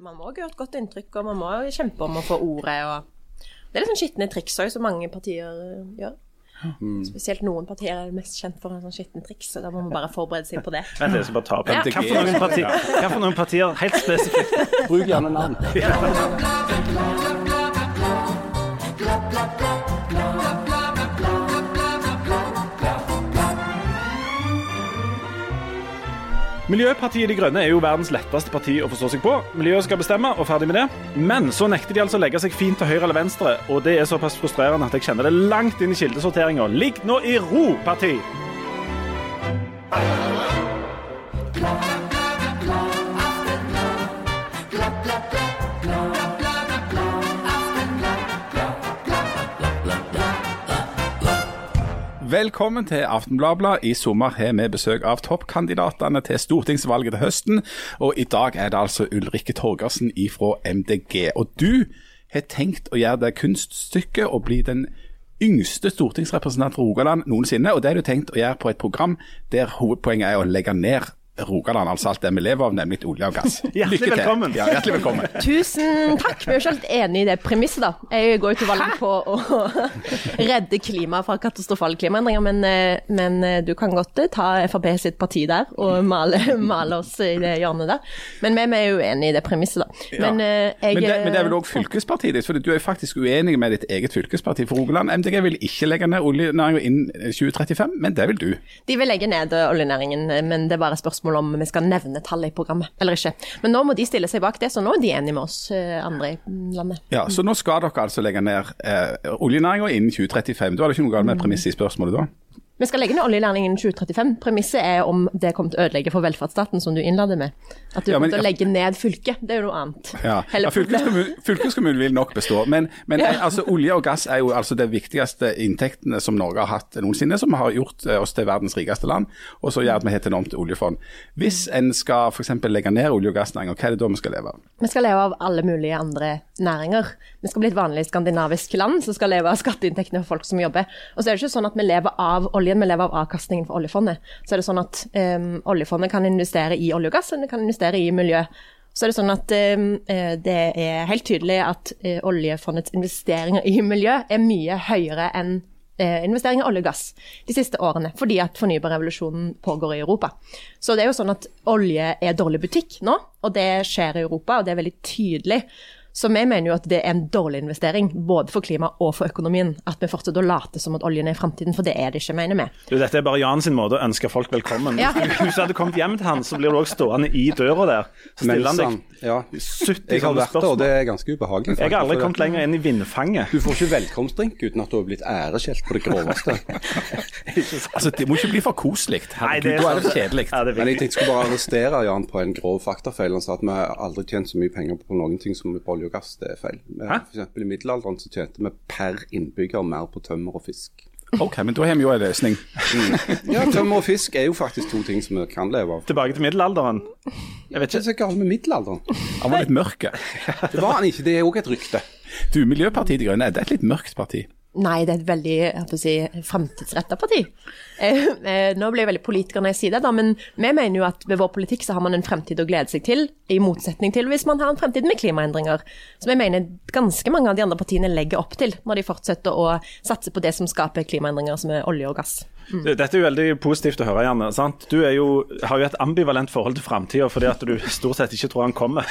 man må gjøre et godt inntrykk, og man må kjempe om å få ordet. og Det er litt sånn skitne triks òg, som mange partier gjør. gjør. Spesielt noen partier er mest kjent for en sånn skitten triks, så da må man bare forberede seg på det. Vent, jeg skal bare ta opp. Ja. Hva for noen partier, helt spesifikt? Bruk gjerne navn. Miljøpartiet De Grønne er jo verdens letteste parti å forstå seg på. Miljøet skal bestemme, og ferdig med det. Men så nekter de altså å legge seg fint til høyre eller venstre, og det er såpass frustrerende at jeg kjenner det langt inn i kildesorteringa. Ligg nå i ro, parti! Velkommen til Aftenbladet. I sommer har vi besøk av toppkandidatene til stortingsvalget til høsten. Og i dag er det altså Ulrikke Torgersen ifra MDG. Og du har tenkt å gjøre det kunststykket å bli den yngste stortingsrepresentant for Rogaland noensinne. Og det har du tenkt å gjøre på et program der hovedpoenget er å legge ned Rogaland, altså alt det vi lever av, nemlig olje og gass. Hjertelig Lykke til. velkommen. Ja, hjertelig velkommen. Tusen takk. Vi er jo ikke helt enig i det premisset, da. Jeg går jo til valg på å redde klimaet fra katastrofale klimaendringer, men, eh, men eh, du kan godt eh, ta Frp sitt parti der og male, male oss i det hjørnet der. Men vi vi er jo enig i det premisset, da. Men, ja. jeg, Men det, men det er vel òg fylkespartiet ditt, for du er faktisk uenig med ditt eget fylkesparti. For Rogaland MDG vil ikke legge ned oljenæringen innen 2035, men det vil du. De vil legge ned oljenæringen, men det er bare spørsmål om vi skal nevne tallet i programmet eller ikke. Men nå må de stille seg bak det, så nå er de enige med oss eh, andre i landet. Ja, Så nå skal dere altså legge ned eh, oljenæringa innen 2035. Da er det ikke noe galt med premisset i spørsmålet da? Vi skal legge ned oljenæringen innen 2035. Premisset er om det kommer til å ødelegge for velferdsstaten, som du innlader med. At du Ja, men- kommer til å legge ned fylket. Det er jo noe annet. Ja, ja fylkeskommunen, fylkeskommunen vil nok bestå. Men, men Ja. altså, olje og gass er jo altså de viktigste inntektene som Norge har hatt noensinne, som har gjort eh, oss til verdens rikeste land, og så gjør at vi har et enormt oljefond. Hvis en skal f.eks. legge ned olje- og gassnæringen, hva er det da vi skal leve av? Vi skal leve av alle mulige andre næringer. Vi skal bli et vanlig skandinavisk land som skal leve av skatteinntektene for folk som jobber. Og så er det ikke sånn at vi lever av oljen, vi lever av avkastningen for oljefondet. Så er det sånn at um, oljefondet kan investere i olje og gass, og det kan investere i miljø. Så er det sånn at um, det er helt tydelig at uh, oljefondets investeringer i miljø er mye høyere enn eh, investeringer i olje og gass de siste årene, fordi at fornybarrevolusjonen pågår i Europa. Så det er jo sånn at olje er dårlig butikk nå, og det skjer i Europa, og det er veldig tydelig. Så vi mener jo at det er en dårlig investering, både for klima og for økonomien, at vi fortsetter å late som at oljen er i framtiden, for det er det ikke, mener vi. Du, dette er bare Jan sin måte å ønske folk velkommen. Ja. Hvis du hadde kommet hjem til han, så blir du også stående i døra der. Så stiller han deg han, ja. 70 Jeg har vært der, og det er ganske ubehagelig. Jeg har aldri kommet lenger inn i vindfanget. Du får ikke velkomstdrink uten at du har blitt æreskjelt på det groveste. Altså, Det må ikke bli for koselig. Er Da er det kjedelig. Ja, det Men jeg tenkte jeg skulle bare arrestere Jan på en grov faktafeil. Han sa at vi har aldri tjent så mye penger på noen ting som på olje og gass. Det er feil. F.eks. I middelalderen så tjente vi per innbygger mer på tømmer og fisk. Ok, men da har vi jo en løsning. Ja, Tømmer og fisk er jo faktisk to ting som vi kan leve av. Tilbake til middelalderen. Jeg vet Det er ikke. så galt med middelalderen. Han var litt mørk. Det var han ikke. Det er òg et rykte. Du, Miljøpartiet De Grønne, er det et litt mørkt parti? Nei, det er et veldig jeg si, fremtidsretta parti. Eh, eh, nå blir jeg veldig politiker når jeg sier det, da, men vi mener jo at ved vår politikk så har man en fremtid å glede seg til, i motsetning til hvis man har en fremtid med klimaendringer. Som jeg mener ganske mange av de andre partiene legger opp til, når de fortsetter å satse på det som skaper klimaendringer, som er olje og gass. Mm. Dette er jo veldig positivt å høre, Janne. sant? Du jo, har jo et ambivalent forhold til framtida fordi at du stort sett ikke tror han kommer.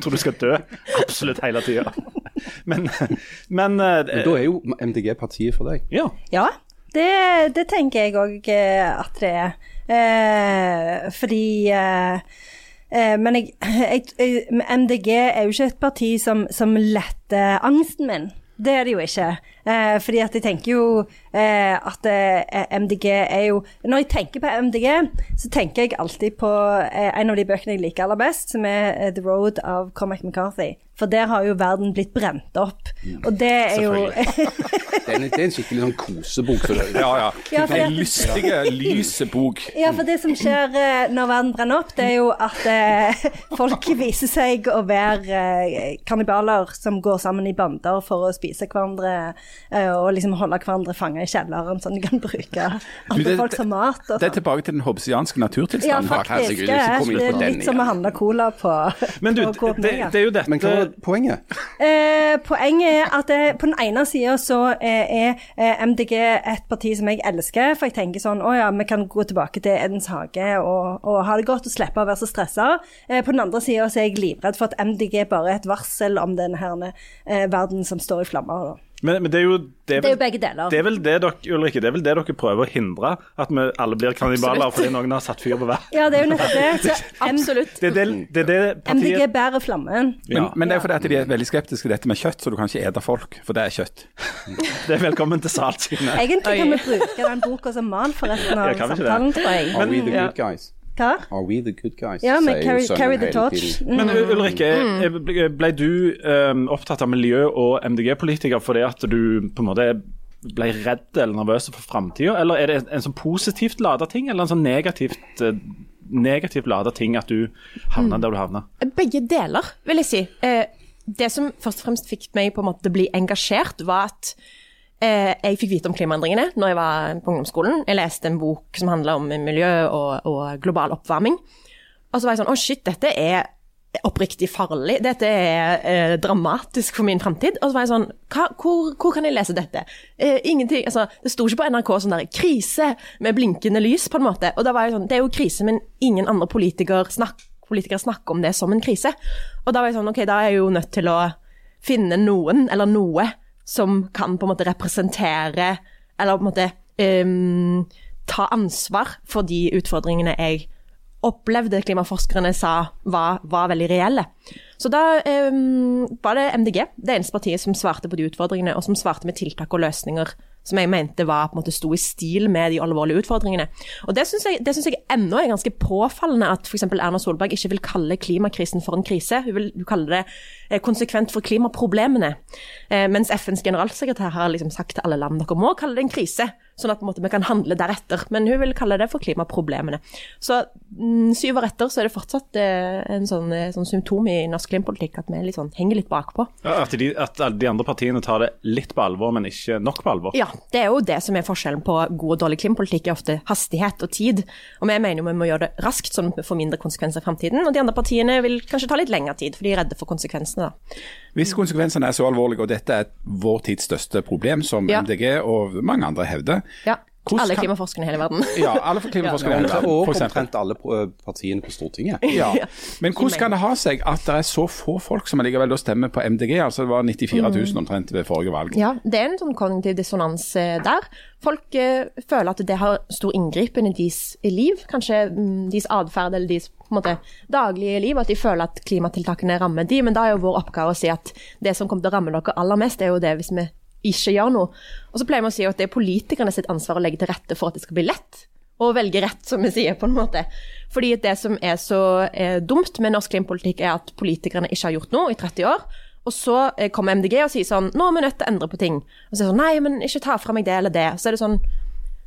Tror du skal dø absolutt hele tida. Men, men eh, Men da er jo MDG partiet for deg. Ja. Ja, det, det tenker jeg òg at det er. Eh, fordi eh, eh, Men jeg, jeg, jeg, MDG er jo ikke et parti som, som letter angsten min. Det er det jo ikke. Eh, fordi at jeg tenker jo eh, at eh, MDG er jo Når jeg tenker på MDG, så tenker jeg alltid på eh, en av de bøkene jeg liker aller best, som er eh, The Road av Cormac McCarthy. For der har jo verden blitt brent opp. Og det er jo Det er en, det er en skikkelig sånn kosebok. For det, Ja, ja. Ja, for En det- lystige, lyse bok. Ja, for det som skjer eh, når verden brenner opp, det er jo at eh, folk viser seg å være eh, kannibaler som går sammen i bander for å spise hverandre eh, og liksom holde hverandre fanget i kjelleren, sånn de kan bruke andre det- folk som mat. Og Det er sånn. tilbake til den hobbesianske Ja, faktisk. herregud, Det er, litt det er den litt som å handle cola på, Men du, på det, det er jo dette Men hva er poenget? Eh, poenget er at det, på den ene sida så eh, er eh, MDG et parti som jeg elsker, for jeg tenker sånn å ja, vi kan gå tilbake til Edens hage og, og ha det godt og slippe å være så stressa. Eh, på den andre sida så er jeg livredd for at MDG bare er et varsel om den her eh, verden som står i flammer. Da. Men, men det er jo det er Det er jo begge deler. det er vel det dere Ulrikke, det er vel det dere prøver å hindre? At vi alle blir kannibaler fordi noen har satt fyr på hver? Ja, det er jo nettopp det. Så Absolutt. Det det, det, det, partiet... MDG bærer flammen. Men, men det er fordi at de er veldig skeptiske til dette med kjøtt, så du kan ikke ete folk, for det er kjøtt. Det er velkommen til Saltsynet. Egentlig kan Oi. vi bruke den boka som mal for resten av Ja, samtalen, tror jeg. Are we the good guys? Hva? Are we the good guys? Ja, men carry, carry the torch. Mm. Men Ulrikke, eh, ble- ble du um, opptatt av miljø og MDG-politiker fordi at du på en måte ble redd eller nervøs for framtida, eller er det en sånn positivt lada ting, eller en sånn negativt, uh, negativt lada ting at du havna der du havna? Begge deler, vil jeg si. Eh, det som først og fremst fikk meg på en måte bli engasjert, var at eh, jeg fikk vite om klimaendringene når jeg var på ungdomsskolen. Jeg leste en bok som handla om miljø og, og global oppvarming. Og så var jeg sånn Å, shit, dette er oppriktig farlig. Dette er eh, dramatisk for min framtid. Og så var jeg sånn hvor, hvor kan jeg lese dette? Eh, ingenting Altså, det sto ikke på NRK sånn der 'krise' med blinkende lys, på en måte. Og da var jeg sånn Det er jo krise, men ingen andre politikere, snakker, politikere snakker om det som en krise. Og da var jeg sånn OK, da er jeg jo nødt til å finne noen, eller noe, som kan på en måte representere, eller på en måte um, ta ansvar for de utfordringene jeg opplevde klimaforskerne sa var, var veldig reelle. Så da um, var det MDG, det eneste partiet som svarte på de utfordringene, og som svarte med tiltak og løsninger som jeg mente var på en måte sto i stil med de alvorlige utfordringene. Og Det syns jeg, synes jeg ennå er ganske påfallende at f.eks. Erna Solberg ikke vil kalle klimakrisen for en krise. Hun vil hun kaller det eh, konsekvent for klimaproblemene. Eh, mens FNs generalsekretær har liksom sagt til alle land dere må kalle det en krise, sånn at måte, vi kan handle deretter. Men hun vil kalle det for klimaproblemene. Så mm, syv år etter så er det fortsatt eh, en sånn, eh, sånn symptom i norsk klimapolitikk at vi litt sånn, henger litt bakpå. Ja, At de, at de andre partiene tar det litt på alvor, men ikke nok på alvor? Ja, det er jo det som er forskjellen på god og dårlig klimapolitikk, er ofte hastighet og tid. Og vi mener jo vi må gjøre det raskt, sånn at vi får mindre konsekvenser i fremtiden. Og de andre partiene vil kanskje ta litt lengre tid, for de er redde for konsekvensene, da. Hvis konsekvensene er så alvorlige, og dette er vår tids største problem, som Ja. MDG og mange andre hevder Ja. Hvordan Alle klimaforskerne i hele verden. Ja, alle klimaforskere Ja, verden. og omtrent alle eh, partiene på Stortinget. Ja. Men hvordan kan det ha seg at det er så få folk som allikevel stemmer på MDG? Altså Det var 94 000 omtrent ved forrige valg. Ja, det er en sånn kognitiv dissonans eh, der. Folk eh, føler at det har stor inngripen i deres liv, kanskje mm, deres atferd eller deres på en måte, daglige liv. At de føler at klimatiltakene rammer de, men da er jo vår oppgave å si at det som kommer til å ramme dere aller mest, er jo det hvis vi ikke gjør noe. Og så pleier vi å si at det er politikerne sitt ansvar å legge til rette for at det skal bli lett. Og velge rett, som vi sier, på en måte. Fordi det som er så eh, dumt med norsk klimapolitikk, er at politikerne ikke har gjort noe i 30 år. Og så eh, kommer MDG og sier sånn Nå er vi nødt til å endre på ting. Og så er det sånn Nei, men ikke ta fra meg det eller det. Så er det sånn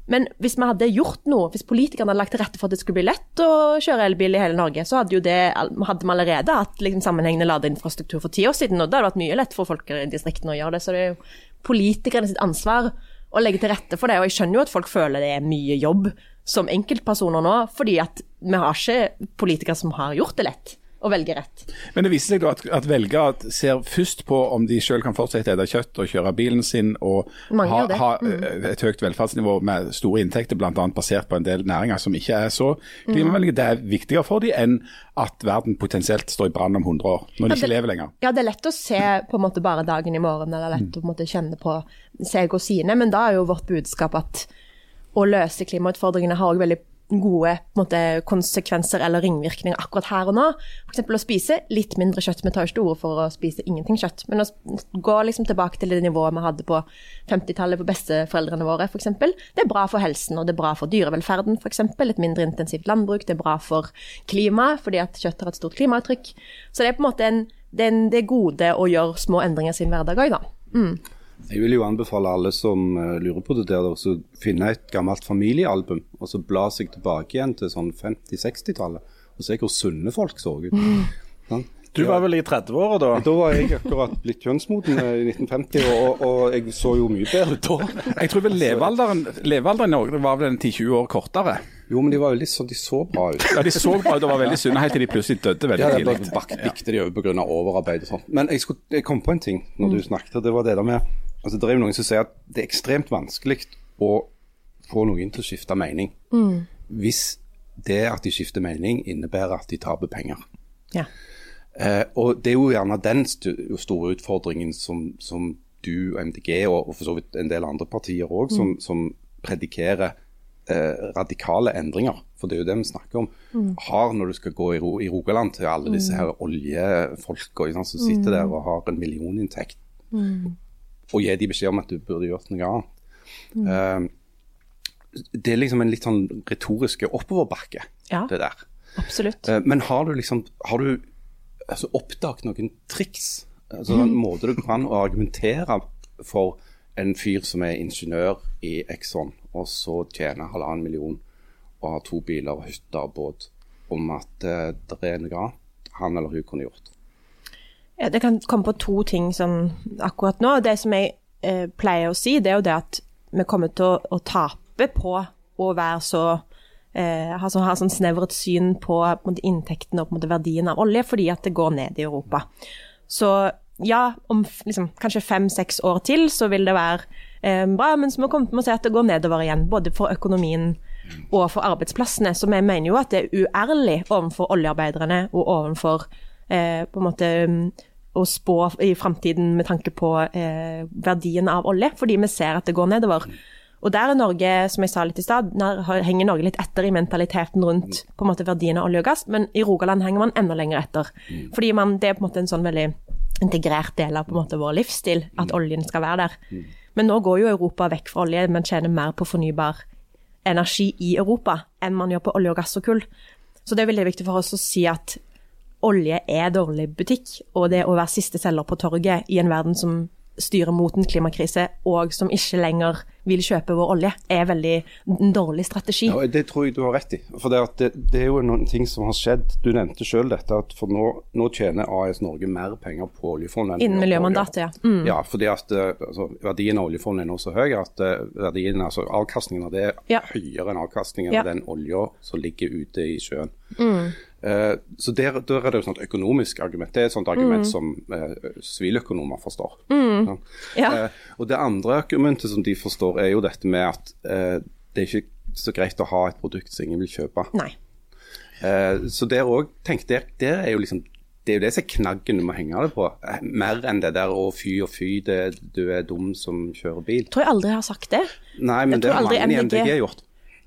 Men hvis vi hadde gjort noe, hvis politikerne hadde lagt til rette for at det skulle bli lett å kjøre elbil i hele Norge, så hadde jo det hadde vi allerede hatt liksom, sammenhengende ladeinfrastruktur for ti år siden. Og da hadde det vært mye lett for folk i distriktene å gjøre det. Så det er jo politikerne sitt ansvar å legge til rette for det. Og jeg skjønner jo at folk føler det er mye jobb som enkeltpersoner nå, fordi at vi har ikke politikere som har gjort det lett å velge rett. Men det viser seg da at, at velgere ser først på om de selv kan fortsette å spise kjøtt og kjøre bilen sin og ha, ha eh, et høyt velferdsnivå med store inntekter, bl.a. basert på en del næringer som ikke er så klimavennlige. Det er viktigere for dem enn at verden potensielt står i brann om 100 år, når de Ja, ikke det- lever lenger. Ja, det er lett å se på en måte bare dagen i morgen, eller lett å på en måte kjenne på seg og sine, men da er jo vårt budskap at å løse klimautfordringene har også veldig gode måte, konsekvenser eller ringvirkninger akkurat her og nå. F.eks. å spise litt mindre kjøtt. Vi tar ikke til orde for å spise ingenting kjøtt, men å gå liksom tilbake til det nivået vi hadde på 50-tallet på besteforeldrene våre, f.eks. Det er bra for helsen, og det er bra for dyrevelferden, f.eks. Et mindre intensivt landbruk. Det er bra for klimaet, fordi at kjøtt har et stort klimaavtrykk. Så det er på en måte en, det er en, det gode å gjøre små endringer i sin hverdag òg, da. Jeg vil jo anbefale alle som eh, lurer på det der, å finne et gammelt familiealbum og så bla seg tilbake igjen til sånn 50-60-tallet og se hvor sunne folk så ut. Sånn. Du var vel i 30-åra da? Da var jeg akkurat blitt kjønnsmoden eh, i 1950, og, og jeg så jo mye bedre da. Jeg tror vel levealderen, levealderen i Norge var vel en 10-20 år kortere. Jo, men de var litt sånn, de så bra ut. Ja, De så bra ut og var veldig sunne helt til de plutselig døde veldig Ja, det tidlig. bare bak- bikte de over pga. overarbeid og sånn. Men jeg, skulle, jeg kom på en ting når du snakket, og det var det der med altså Det er jo noen som sier at det er ekstremt vanskelig å få noen til å skifte mening. Hvis det at de skifter mening innebærer at de taper penger. Ja. Eh, og det er jo gjerne den store utfordringen som, som du og MDG og, og for så vidt en del andre partier òg, som, som predikerer eh, radikale endringer. For det er jo det vi snakker om. Har når du skal gå i, Ro i Rogaland til alle disse her oljefolka som sitter der og har en millioninntekt, og gi de beskjed om at du burde gjort noe annet. Eh, det er liksom en litt sånn retoriske oppoverbakke, Ja. det der. Absolutt. Uh, Men har du liksom Har du altså, oppdaget noen triks? Altså En måte du kan argumentere for en fyr som er ingeniør i Exxon, og så tjener halvannen million og har to biler, hytte og båt, om at uh, det er noe annet han eller hun kunne gjort. Ja, det kan komme på to ting sånn akkurat nå. Det som jeg eh, pleier å si, det er jo det at vi kommer til å, å tape på å være så eh, ha, sånn, sånn snevret syn på, på inntektene og på verdien av olje, fordi at det går ned i Europa. Så ja, om liksom, kanskje fem-seks år til så vil det være eh, bra, men så må vi komme til å se at det går nedover igjen, både for økonomien og for arbeidsplassene. Så vi mener jo at det er uærlig overfor oljearbeiderne og overfor eh, på en måte mm, å spå i framtiden med tanke på eh, verdien av olje, fordi vi ser at det går nedover. Og der er Norge, som jeg sa litt i stad, henger Norge litt etter i mentaliteten rundt på en måte verdien av olje og gass, men i Rogaland henger man enda lenger etter. Fordi man, det er på en måte en sånn veldig integrert del av på en måte vår livsstil, at oljen skal være der. Men nå går jo Europa vekk fra olje, men tjener mer på fornybar energi i Europa enn man gjør på olje og gass og kull. Så det er veldig viktig for oss å si at olje er dårlig butikk, og det å være siste selger på torget i en verden som styrer mot en klimakrise, og som ikke lenger vil kjøpe vår olje, er veldig en dårlig strategi. Ja, Det tror jeg du har rett i. For det, at det, det er jo noen ting som har skjedd. Du nevnte selv dette at for nå, nå tjener AS Norge mer penger på oljefondet. Innen miljømandatet, ja. Mm. Ja, fordi at eh, altså, verdien av oljefondet er nå så høy at eh, verdien, altså avkastningen av det er Ja. høyere enn avkastningen Ja. av den olja som ligger ute i sjøen. Eh, så der, der er det jo sånt økonomisk argument. Det er et sånt argument som eh, siviløkonomer forstår. Mm. Ja. Eh, og det andre argumentet som de forstår, er jo dette med at eh, det er ikke så greit å ha et produkt som ingen vil kjøpe. Eh, så der òg, tenk, der, der er jo liksom det er jo det som er knaggen du må henge det på. Eh, Mer enn det der å fy og fy, det, du er dum som kjører bil. Jeg tror jeg aldri har sagt det. Nei, men Jeg det har mange i MDG gjort.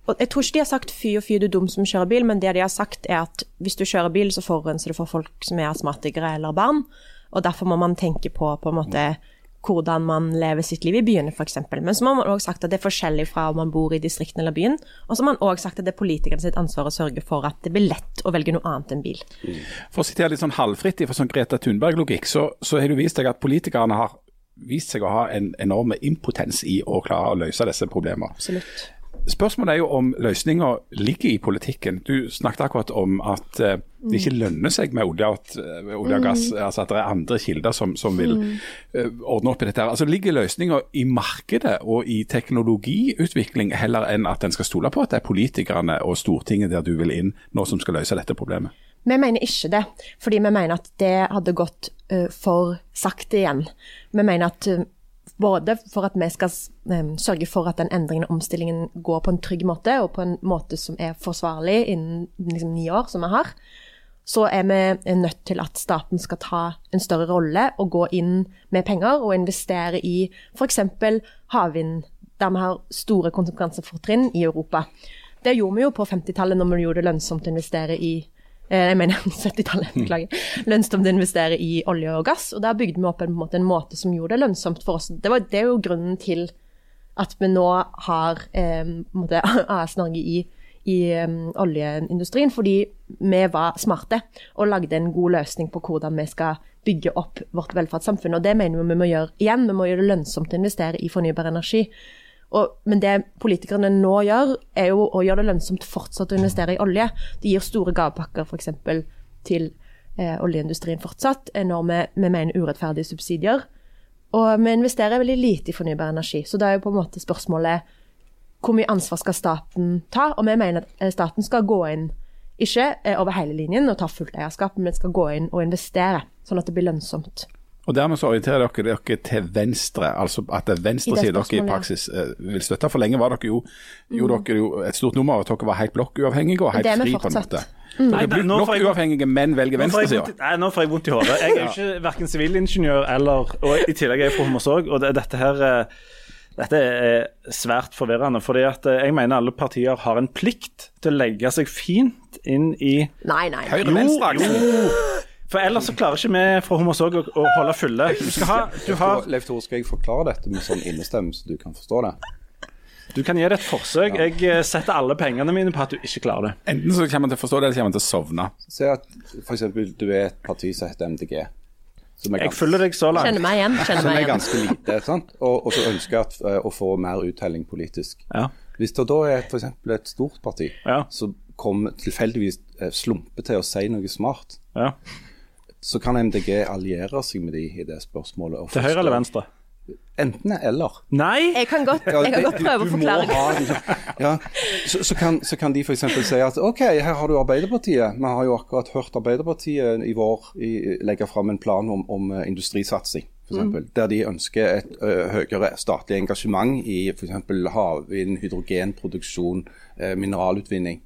Og jeg tror ikke de har sagt fy og fy, du dum som kjører bil, men det de har sagt er at hvis du kjører bil, så forurenser du for folk som er astmatikere eller barn, og derfor må man tenke på på en måte hvordan man lever sitt liv i byene, f.eks. Men så har man også sagt at det er forskjellig fra om man bor i distriktene eller byen. Og så har man også sagt at det er politikerne sitt ansvar å sørge for at det blir lett å velge noe annet enn bil. For å sitere litt sånn halvfritt for sånn Greta Thunberg-logikk, så, så har du vist deg at politikerne har vist seg å ha en enorm impotens i å klare å løse disse problemene. Absolutt. Spørsmålet er jo om løsninga ligger i politikken. Du snakket akkurat om at uh, det ikke lønner seg med olje, at, eh, olje og gass, altså at det er andre kilder som, som vil uh, ordne opp i dette. her. Altså Ligger løsninga i markedet og i teknologiutvikling, heller enn at en skal stole på at det er politikerne og Stortinget der du vil inn nå som skal løse dette problemet? Vi mener ikke det, fordi vi mener at det hadde gått for sakte igjen. Vi mener at både for at vi skal sørge for at den endringen og omstillingen går på en trygg måte, og på en måte som er forsvarlig innen liksom, ni år, som vi har, så er vi nødt til at staten skal ta en større rolle og gå inn med penger og investere i f.eks. havvind, der vi har store konkurransefortrinn i Europa. Det gjorde vi jo på 50-tallet når vi gjorde det lønnsomt å investere i jeg mener 70-tallet, beklager. Lønnsomt å investere i olje og gass. Og der bygde vi opp en, en, måte, en måte som gjorde det lønnsomt for oss. Det, var, det er jo grunnen til at vi nå har eh, måte, AS Norge i, i um, oljeindustrien, fordi vi var smarte og lagde en god løsning på hvordan vi skal bygge opp vårt velferdssamfunn. Og det mener vi vi må gjøre igjen. Vi må gjøre det lønnsomt å investere i fornybar energi. Og, men det politikerne nå gjør, er jo å gjøre det lønnsomt fortsatt å investere i olje. De gir store gavepakker f.eks. til eh, oljeindustrien fortsatt, Enorme, vi, vi mener urettferdige subsidier. Og vi investerer veldig lite i fornybar energi. Så da er jo på en måte spørsmålet hvor mye ansvar skal staten ta? Og vi mener at eh, staten skal gå inn, ikke eh, over hele linjen og ta fullt eierskap, men skal gå inn og investere, sånn at det blir lønnsomt. Og Dermed så orienterer dere dere til venstre, altså at det er venstresiden dere i praksis eh, vil støtte. For lenge var dere jo, gjorde dere jo et stort nummer av at dere var helt blokkuavhengige og helt fri på en måte. Mm. Dere blir blokkuavhengige, men velger venstresiden. venstresida. Nei, nå får jeg vondt i hodet. Jeg er jo ikke verken sivilingeniør eller Og i tillegg er jeg fra Hommersåk, og det, dette her eh, dette er svært forvirrende. fordi at eh, jeg mener alle partier har en plikt til å legge seg fint inn i Nei, nei. nei. Høyre-venstre-aksen. For ellers så klarer ikke vi fra Homosog å, å holde fulle. Du skal ha, du har Leif Tore, skal jeg forklare dette med sånn innestemme, så du kan forstå det? Du kan gi det et forsøk. Jeg eh, setter alle pengene mine på at du ikke klarer det. Enten så kommer man til å forstå det, eller så kommer man til å sovne. Se at f.eks. du er et parti som heter MDG. Som er Jeg følger deg så langt. Kjenner meg igjen. kjenner som er ganske lite, sant? Og, og så ønsker at, eh, å få mer uttelling politisk. Ja. Hvis det da er f.eks. et stort parti Ja. som kommer tilfeldigvis slumpe slumper til å si noe smart, Ja. Så kan MDG alliere seg med de i det spørsmålet. og Til høyre eller venstre? Enten eller. Nei! Jeg kan godt, jeg kan godt prøve å du må forklare. ha den. Ja, så, så, kan, så kan de f.eks. si at OK, her har du Arbeiderpartiet. Vi har jo akkurat hørt Arbeiderpartiet i vår i, legge fram en plan om, om eh, industrisatsing. For eksempel, Der de ønsker et ø, høyere statlig engasjement i f.eks. havvind, hydrogenproduksjon, eh, mineralutvinning.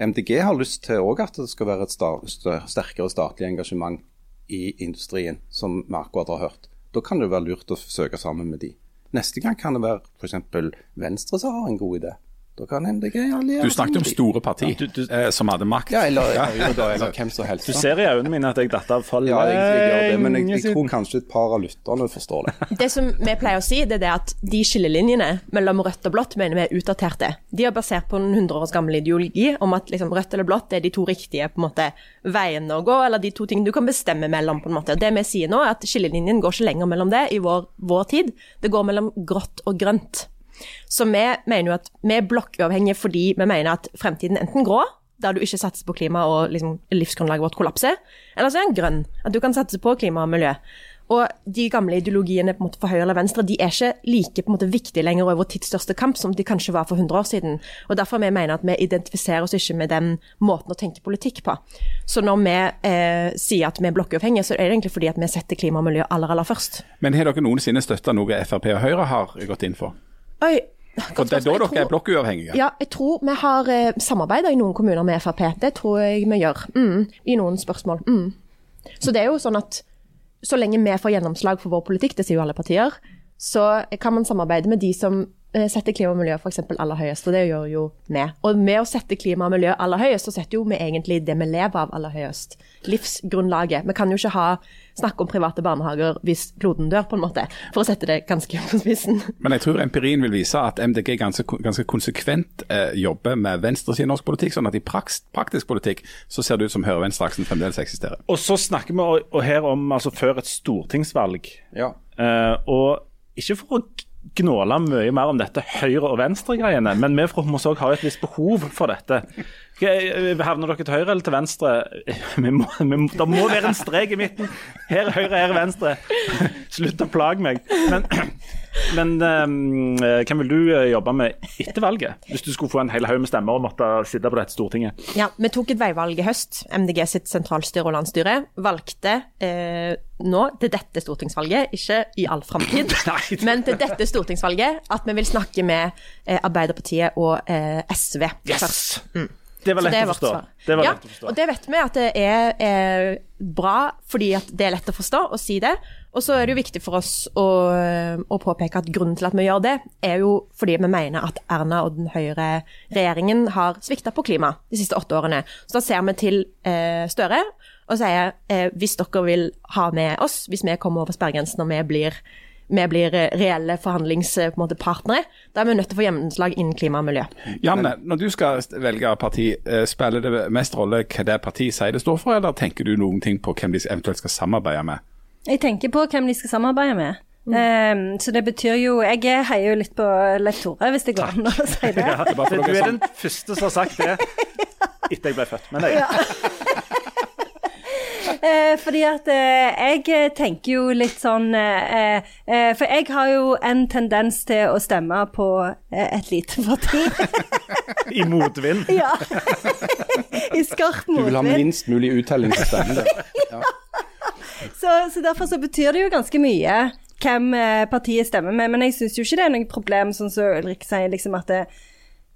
MDG har lyst til òg at det skal være et sterkere statlig engasjement i industrien, som vi akkurat har hørt. Da kan det være lurt å søke sammen med de. Neste gang kan det være f.eks. Venstre som har en god idé. Da kan MDG alliere Du snakket om store parti Ja, du- du- eh, som hadde makt. Ja, eller Høyre, eller, eller hvem som helst. Du ser i øynene mine at jeg datt av for Ja, jeg, jeg gjør det, men jeg, jeg tror kanskje et par av lytterne forstår det. Det som vi pleier å si, det er det at de skillelinjene mellom rødt og blått mener vi er utdaterte. De er basert på en 100 års gammel ideologi om at liksom, rødt eller blått er de to riktige på en måte, veiene å gå, eller de to tingene du kan bestemme mellom. på en måte. Det vi sier nå, er at skillelinjen går ikke lenger mellom det i vår, vår tid. Det går mellom grått og grønt. Så vi mener jo at vi er blokkuavhengige fordi vi mener at fremtiden er enten grå, der du ikke satser på klima og liksom, livsgrunnlaget vårt kollapser, eller så er den grønn, at du kan satse på klima og miljø. Og de gamle ideologiene på en måte for høyre eller venstre de er ikke like på en måte viktige lenger over vår tids største kamp som de kanskje var for 100 år siden. Og Derfor vi mener at vi identifiserer oss ikke med den måten å tenke politikk på. Så når vi eh, sier at vi er blokkuavhengige, så er det egentlig fordi at vi setter klima og miljø aller, aller først. Men har dere noensinne støtta noe Frp og Høyre har gått inn for? Oi, For det er da dere er blokkuavhengige? Ja, jeg tror vi har eh, samarbeida i noen kommuner med Frp. Det tror jeg vi gjør. Mm, I noen spørsmål. Mm. Så det er jo sånn at så lenge vi får gjennomslag for vår politikk, det sier jo alle partier, så kan man samarbeide med de som eh, setter klima og miljø f.eks. aller høyest, og det gjør jo vi. Og med å sette klima og miljø aller høyest, så setter jo vi egentlig det vi lever av aller høyest. Livsgrunnlaget. Vi kan jo ikke ha, snakke om private barnehager hvis kloden dør, på en måte, for å sette det ganske på spissen. Men jeg tror empirien vil vise at MDG ganske, ganske konsekvent eh, jobber med venstresiden i norsk politikk, sånn at i praks, praktisk politikk så ser det ut som høyre-venstre-aksen fremdeles eksisterer. Og så snakker vi og, og her om altså før et stortingsvalg. Ja. Eh, og ikke for å gnåle mye mer om dette høyre- og venstre-greiene, men vi fra Hommersåk har et visst behov for dette. Eh, Havner dere til høyre eller til venstre? Vi må, vi må, det må være en strek i midten. Her er høyre, her er venstre. Slutt å plage meg. Men, men um, hvem vil du eh, jobbe med etter valget? Hvis du skulle få en hel haug med stemmer og måtte sitte på dette Stortinget? Ja, Vi tok et veivalg i høst. MDG sitt sentralstyre og landsstyre valgte eh, nå til dette stortingsvalget, ikke i all framtid, men til dette stortingsvalget, at vi vil snakke med eh, Arbeiderpartiet og eh, SV først. Det var lett det å forstå. Det var ja, lett å forstå. og det vet vi at det er, er bra fordi at det er lett å forstå å si det. Og så er det jo viktig for oss å, å påpeke at grunnen til at vi gjør det, er jo fordi vi mener at Erna og den høyre regjeringen har svikta på klima de siste åtte årene. Så da ser vi til eh, Støre og sier eh, hvis dere vil ha med oss, hvis vi kommer over sperregrensen og vi blir vi blir eh, reelle forhandlingspartnere. Da er vi nødt til å få gjennomslag innen klima og miljø. Janne, når du skal velge parti, eh, spiller det mest rolle hva det partiet sier det står for, eller tenker du noen ting på hvem de eventuelt skal samarbeide med? Jeg tenker på hvem de skal samarbeide med. Ehm, så det betyr jo Jeg heier jo litt på Leif Tore, hvis det går an å si det. Ja, er du er den første som har sagt det etter jeg ble født. Men det, Eh, fordi at eh, jeg eh, tenker jo litt sånn eh, eh, For jeg har jo en tendens til å stemme på eh, et lite parti. I motvind. ja. I skarp Du vil ha minst mulig uttelling til stemmen din. Så, så derfor så betyr det jo ganske mye hvem eh, partiet stemmer med. Men jeg syns jo ikke det er noe problem, sånn som Ulrik sier, liksom at det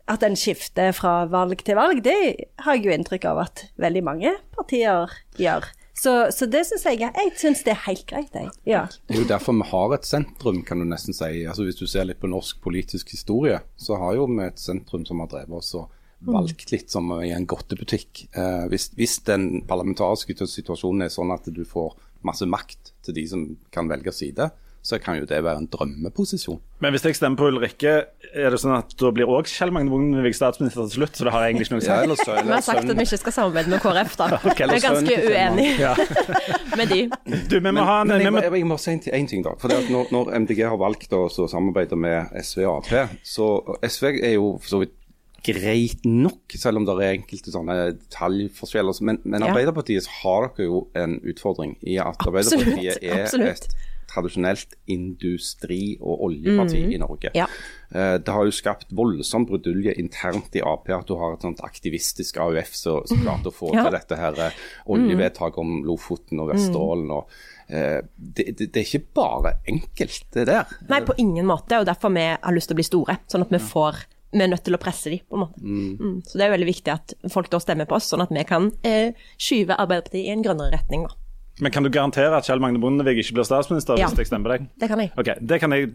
at den skifter fra valg til valg, det har jeg jo inntrykk av at veldig mange partier gjør. Så, så det syns jeg Jeg syns det er helt greit, jeg. Ja. Det er jo derfor vi har et sentrum, kan du nesten si. Altså Hvis du ser litt på norsk politisk historie, så har jo vi et sentrum som har drevet oss og valgt litt som i en godtebutikk. Eh, hvis, hvis den parlamentariske situasjonen er sånn at du får masse makt til de som kan velge side, så kan jo det være en drømmeposisjon. Men hvis jeg stemmer på Ulrikke, er det sånn at da blir òg Kjell Magne Bondevik statsminister til slutt? Så det har jeg egentlig ikke noe å si? Ja, eller så, Vi har sagt at vi ikke skal samarbeide med KrF, da. okay, Vi er ganske uenige til Ja. med de. Du, vi må ha en Men jeg, må, jeg må si en, en ting, da. For det at når, når MDG har valgt å samarbeide med SV og Ap, så SV er jo for så vidt greit nok, selv om det er enkelte sånne detaljforskjeller. Men, men Arbeiderpartiet så har dere jo en utfordring i at Absolutt, Arbeiderpartiet er absolutt. et tradisjonelt industri- og oljeparti i Norge. Ja. Eh, Det har jo skapt voldsom brudulje internt i Ap at du har et sånt aktivistisk AUF som som klarte å få Ja. til dette her eh, oljevedtaket om Lofoten og Vesterålen. og eh, det, det, det er ikke bare enkelt, det der. Nei, på ingen måte, og derfor vi har lyst til å bli store. Sånn at vi får Vi er nødt til å presse dem, på en måte. Mm. Så det er veldig viktig at folk da stemmer på oss, sånn at vi kan eh, skyve Arbeiderpartiet i en grønnere retning, da. Men kan du garantere at Kjell Magne Bondevik ikke blir statsminister Ja. hvis jeg stemmer deg? Det kan jeg. Ok, det kan jeg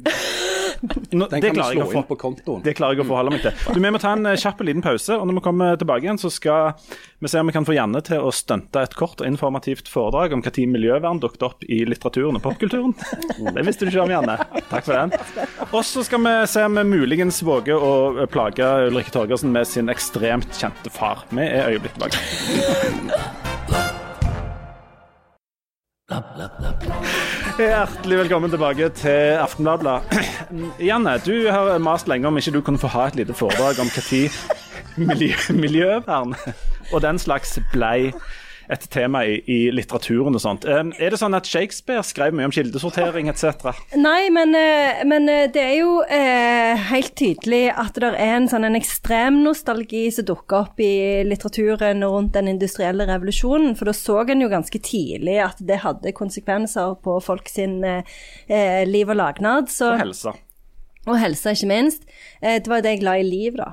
Nå, Den det kan du slå inn på kontoen. Det klarer jeg å forholde meg til. Du, Vi må ta en eh, kjapp liten pause, og når vi kommer tilbake igjen, så skal vi se om vi kan få Janne til å stunte et kort og informativt foredrag om når miljøvern dukket opp i litteraturen og popkulturen. Det visste du ikke om, Janne. Takk for den. Og så skal vi se om vi muligens våger å plage Ulrikke Torgersen med sin ekstremt kjente far. Vi er øyeblikk tilbake. Hjertelig velkommen tilbake til Aftenbladet. Janne, du har mast lenge om ikke du kunne få ha et lite foredrag om når miljø, miljøvern og den slags blei et tema i, i litteraturen og sånt. Er det sånn at Shakespeare skrev mye om kildesortering etc.? Nei, men, eh, men eh, det er jo eh, helt tydelig at det er en sånn en ekstrem nostalgi som dukker opp i litteraturen rundt den industrielle revolusjonen. For da så en jo ganske tidlig at det hadde konsekvenser på folk sin eh, liv og lagnad. Så, Og helse. og helse, ikke minst. Eh, det var jo det jeg la i liv, da.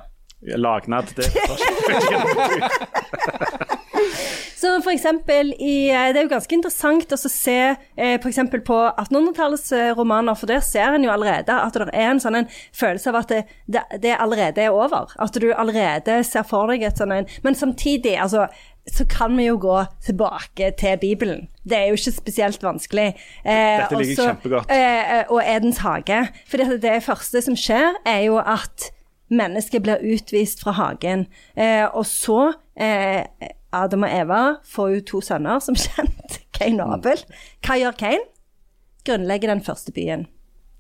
Lagnad. Det Så for eksempel i, eh, Det er jo ganske interessant å se eh, på 1800-tallets eh, romaner, for der ser en jo allerede at det er en sånn en følelse av at det, det, det allerede er over. At du allerede ser for deg et sånn en Men samtidig, altså så kan vi jo gå tilbake til Bibelen. Det er jo ikke spesielt vanskelig. Eh, Dette ligger også, kjempegodt. Eh, og Edens hage. For det, det første som skjer, er jo at mennesket blir utvist fra hagen. Eh, og så eh, Adam og Eva får jo to sønner, som kjent. Cain og Abel. Hva gjør Cain? Grunnlegger den første byen.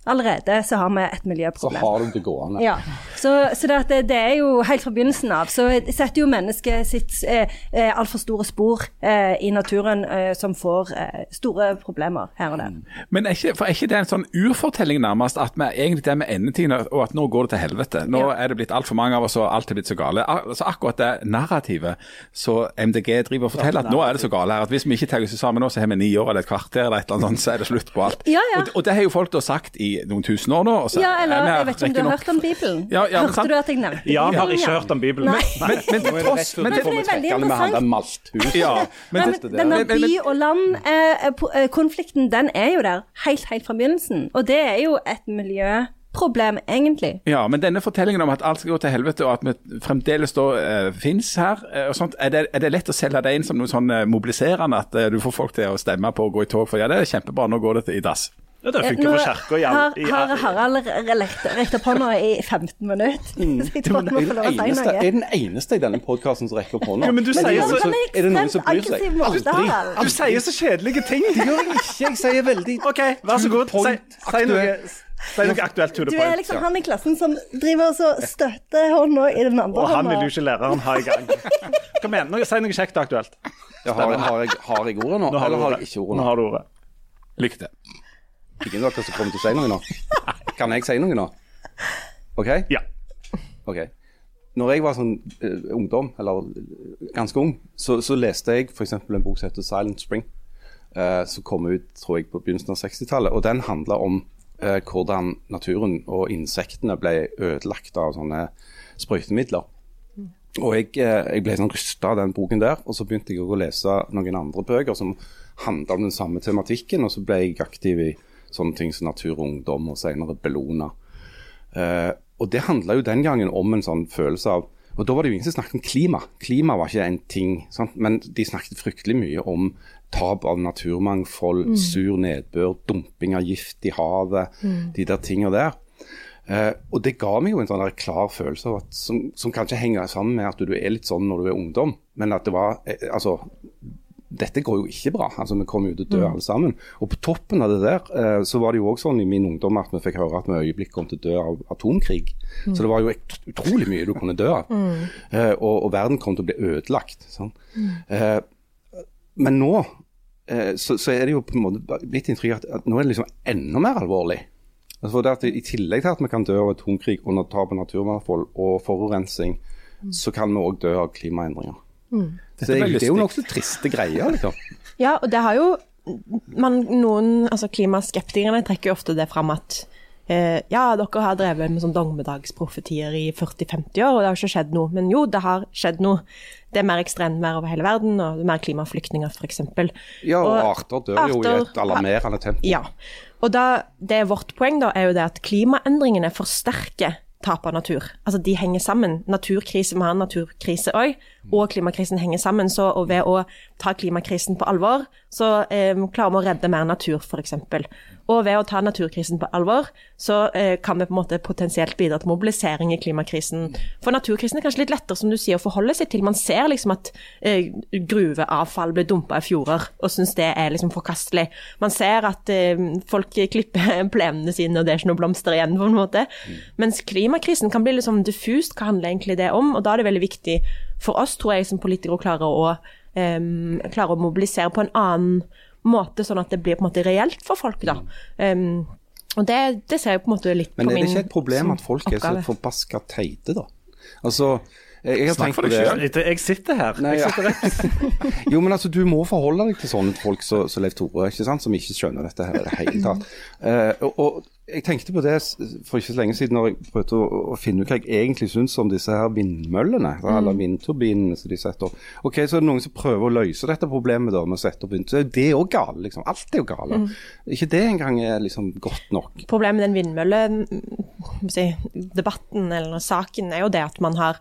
Allerede så har vi et miljøproblem. Så har du det gående. Ja, så, så det, det, er jo helt fra begynnelsen av, så setter jo mennesket sitt eh, eh, altfor store spor eh, i naturen eh, som får eh, store problemer her og der. Men er ikke, er ikke det en sånn urfortelling nærmest, at vi egentlig det med endetiden, og at nå går det til helvete? Nå Ja. er det blitt altfor mange av oss, og alt er blitt så gale. Al- Altså Akkurat det narrativet så MDG driver og forteller, at nå er det så gale her, at hvis vi ikke tar oss sammen nå, så har vi ni år eller et kvarter eller et eller annet sånt, så er det slutt på alt. Ja, ja. Og, og det har jo folk da sagt i noen tusen år nå. Så Ja, er eller jeg, jeg vet ikke om du har hørt om Bibelen? Ja, ja, Hørte sant. du at jeg nevnte Bibelen? Ja, han har ikke hørt om Bibelen. Nei. Men, men men, tross men det, det er veldig interessant. malthus. Ja, men Men men- by og land-konflikten, den er jo der helt, helt fra begynnelsen. Og det er jo et miljøproblem, egentlig. Ja, men denne fortellingen om at alt skal gå til helvete, og at vi fremdeles da uh, fins her, uh, og sånt, er det, er det lett å selge det inn som noe sånn uh, mobiliserende, at uh, du får folk til å stemme på å gå i tog? For ja, det er kjempebra, nå går det til i dass. Ja, det funker for kirka har, har Harald rekt opp hånda i 15 minutter. Så jeg tror han må Er få den lov å si eneste, noe. er den eneste i denne podkasten som rekker opp hånda? Ja, men du men sier er så- Men Er det noen som bryr seg? Aldri. Du sier så kjedelige ting! Det gjør jeg ikke. Jeg sier veldig OK, vær så god. Si, si noe. aktuell. Si noe aktuelt to Du er liksom han i klassen som driver og støtter hånda i den andre hånda. Og han vil jo ikke læreren ha i gang. Kom igjen, du? si noe kjekt og aktuelt. Ja, har, jeg, har, jeg, har jeg ordet nå, Nå har eller har jeg ikke Nå nå? har du ordet. Lykke til. Ingen av dere som kommer til å si noe nå? Kan jeg si noe nå? OK? Ja. Ok. Når jeg var sånn uh, ungdom, eller eh, ganske ung, så, så leste jeg f.eks. en bok som heter 'Silent Spring', uh, som kom ut tror jeg, på begynnelsen av 60-tallet. og Den handla om uh, hvordan naturen og insektene ble ødelagt av sånne sprøytemidler. Og jeg, jeg ble sånn rysta av den boken der, og så begynte jeg å lese noen andre bøker som handla om den samme tematikken, og så ble jeg aktiv i sånne ting som Natur og Ungdom, og senere Bellona. Eh, og det handla jo den gangen om en sånn følelse av Og da var det jo ingen som snakket om klima. Klima var ikke en ting. Sant? Men de snakket fryktelig mye om tap av naturmangfold, sur nedbør, dumping av gift i havet, de der tinga der. Eh, og det ga meg jo en sånn der klar følelse av at, som, som kanskje henger sammen med at du er litt sånn når du er ungdom, men at det var eh, Altså, dette går jo ikke bra. altså Vi kommer jo til å dø alle sammen. Og på toppen av det der, eh, så var det jo også sånn i min ungdom at vi fikk høre at vi øyeblikk kom til å dø av atomkrig. Så det var jo utrolig mye du kunne dø av. Eh, og, og verden kom til å bli ødelagt. Sånn. Men nå så, så er det jo på en måte blitt inntrykk at, at nå er det liksom enda mer alvorlig. Altså det at I tillegg til at vi kan dø av atomkrig under tap av naturmangfold og forurensning, så kan vi òg dø av klimaendringer. Så det, det er jo nokså triste greier. liksom. Ja, og det har jo man, Noen altså klimaskeptikerne trekker jo ofte det fram at eh, ja, dere har drevet med sånn dommedagsprofetier i 40-50 år, og det har ikke skjedd noe. Men jo, det har skjedd noe. Det er mer ekstremvær over hele verden, og mer klimaflyktninger f.eks. Ja, og, Og arter dør jo i et alarmerende tempo. Ja. Og da, det er vårt poeng da, er jo det at klimaendringene forsterker tap natur. Altså de henger sammen. Naturkrise, vi har en naturkrise òg, og klimakrisen henger sammen. Så ved å ta klimakrisen på alvor, så eh, klarer vi å redde mer natur, f.eks. Og ved å ta naturkrisen på alvor, så eh, kan vi på en måte potensielt bidra til mobilisering i klimakrisen. For naturkrisen er kanskje litt lettere, som du sier, å forholde seg til. Man ser liksom at eh, gruveavfall blir dumpa i fjorder, og syns det er liksom forkastelig. Man ser at eh, folk klipper plenene sine, og det er ikke noe blomster igjen, på en måte. Mens klimakrisen kan bli litt sånn diffust, hva handler egentlig det om? Og da er det veldig viktig for oss, tror jeg, som politikere å klare å, em, klare å mobilisere på en annen måte, sånn at det blir på en måte reelt for folk, da. Um, og det, det ser jeg på en måte litt Men på er det ikke et problem at folk er så oppgave. forbaska teite, da? Altså, jeg, jeg har Snakk tenkt for deg sjøl. Jeg sitter her. Nei, Jeg sitter ja. Jo, men altså, du må forholde deg til sånne folk som som Leif Tore, ikke sant? som ikke skjønner dette her i det hele tatt. Uh, og, og jeg tenkte på det for ikke så lenge siden når jeg prøvde å, å finne ut hva jeg egentlig syns om disse her vindmøllene, eller vindturbinene som de setter opp. Ok, Så er det noen som prøver å løse dette problemet da, med å sette opp vind. Så er jo galt, liksom. Alt er jo gale. Ikke det engang er liksom godt nok. Problemet med den vindmølledebatten eller saken er jo det at man har,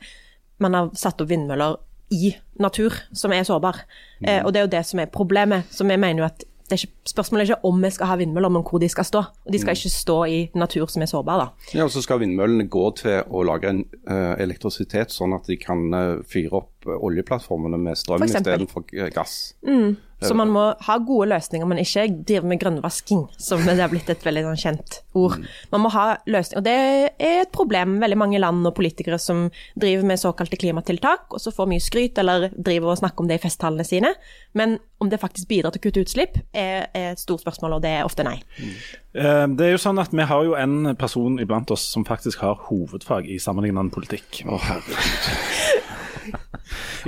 man har satt opp vindmøller i natur som er sårbar. Eh, og det er jo det som er problemet. Så vi mener jo at det er ikke, spørsmålet er ikke om vi skal ha vindmøller, men hvor de skal stå. Og de skal ikke stå i natur som er sårbar, da. Ja, og Så skal vindmøllene gå til å lage en, eh, elektrisitet, sånn at de kan uh, fyre opp eh, oljeplattformene med strøm istedenfor gass. gass. Så man må ha gode løsninger, men ikke drive med grønnvasking, som det har blitt et veldig sånn kjent ord. Man må ha løsninger, og det er et problem. Veldig mange land og politikere som driver med såkalte klimatiltak, og så får mye skryt eller driver og snakker om det i festtalene sine. Men om det faktisk bidrar til å kutte utslipp, er, et stort spørsmål, og det er ofte nei. Eh, Det er jo sånn at Vi har jo en person iblant oss som faktisk har hovedfag i sammenlignende politikk. Å, herregud.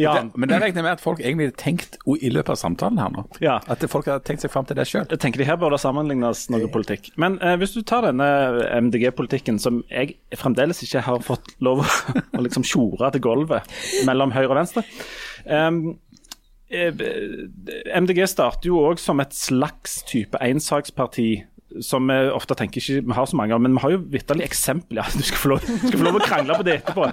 Ja, men det regner jeg med at folk egentlig har tenkt i løpet av samtalen her nå. Ja. At folk har tenkt seg fram til det sjøl. Jeg tenker de her bør det sammenlignes noe politikk. Men eh, hvis du tar denne MDG-politikken som jeg fremdeles ikke har fått lov å, liksom tjore til gulvet mellom høyre og venstre em, eh, MDG starter jo òg som et slags type ensaksparti. Som vi ofte tenker ikke vi har så mange av, men vi har jo vitterlig eksempel. Ja, du skal få lov, skal få lov å krangle på det etterpå.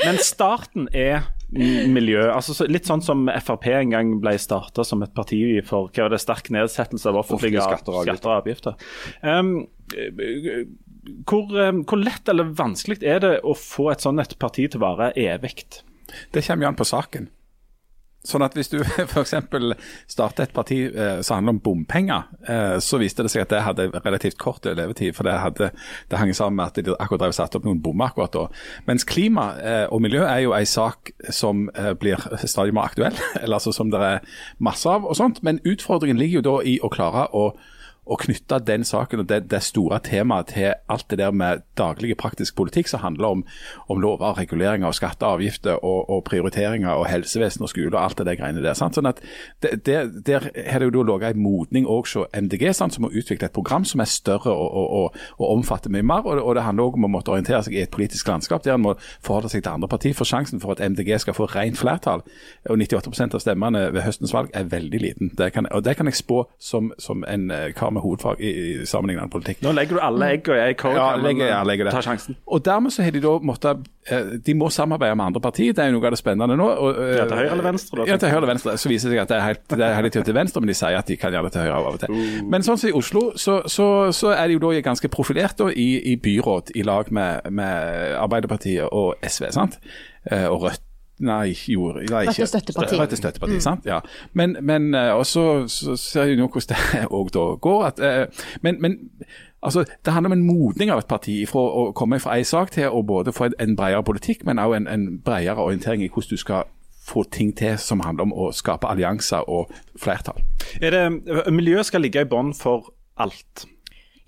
Men starten er miljø. altså så, Litt sånn som Frp en gang ble starta som et parti for hva var det, sterk nedsettelse av offentlige Offentlige skatter og avgifter. avgifter. Um, hvor, eh, hvor lett eller vanskelig er det å få et sånt et parti til å vare evig? Det kommer jo an på saken. Sånn at hvis du f.eks. starter et parti eh, som handler om bompenger, eh, så viste det seg at det hadde relativt kort levetid. For det, hadde, det hang sammen med at de akkurat drev satt opp noen bommer akkurat da. Mens klima eh, og miljø er jo en sak som eh, blir stadig mer aktuell, eller altså som det er masse av og sånt. Men utfordringen ligger jo da i å klare å å knytte den saken og det, det, store temaet til alt det der med daglig praktisk politikk som handler om, om lover, reguleringer, og skatter avgifter og, og, prioriteringer og helsevesen og skole og alt det der greiene der. Sant? Sånn at det, det, Der har det jo ligget en modning også hos MDG, sant? som har utviklet et program som er større og, og, og omfatter mye mer. Og, det handler også om å måtte orientere seg i et politisk landskap der en må forholde seg til andre partier. For sjansen for at MDG skal få rent flertall, og 98% av stemmene ved høstens valg, er veldig liten. Det kan, og det kan jeg spå som, som en eh, kar med med hovedfag i, i sammenlignende politikk. Nå legger du alle egg og jeg kår. Ja, legger, ja, legger det. Ta sjansen. Og dermed så har de da måttet eh, De må samarbeide med andre partier, det er jo noe av det spennende nå. Og, ja, til høyre eller venstre? Da, ja, til høyre eller venstre. Så viser det seg at det er helt, det er helt til venstre, men de sier at de kan gjøre det til høyre av og til. Uh. Men sånn som i Oslo, så, så, så, er de jo da ganske profilert da, i, i byråd i lag med, med Arbeiderpartiet og SV, sant? Eh, og Rødt Nei, jo, nei ikke støtteparti. Rett støtteparti, mm. sant? Ja. Men, men eh, også så ser vi nå hvordan det òg da går. At, eh, men, men altså, det handler om en modning av et parti fra å komme fra én sak til å både få en bredere politikk, men også en, en bredere orientering i hvordan du skal få ting til som handler om å skape allianser og flertall. Er det, Miljøet skal ligge i bånn for alt.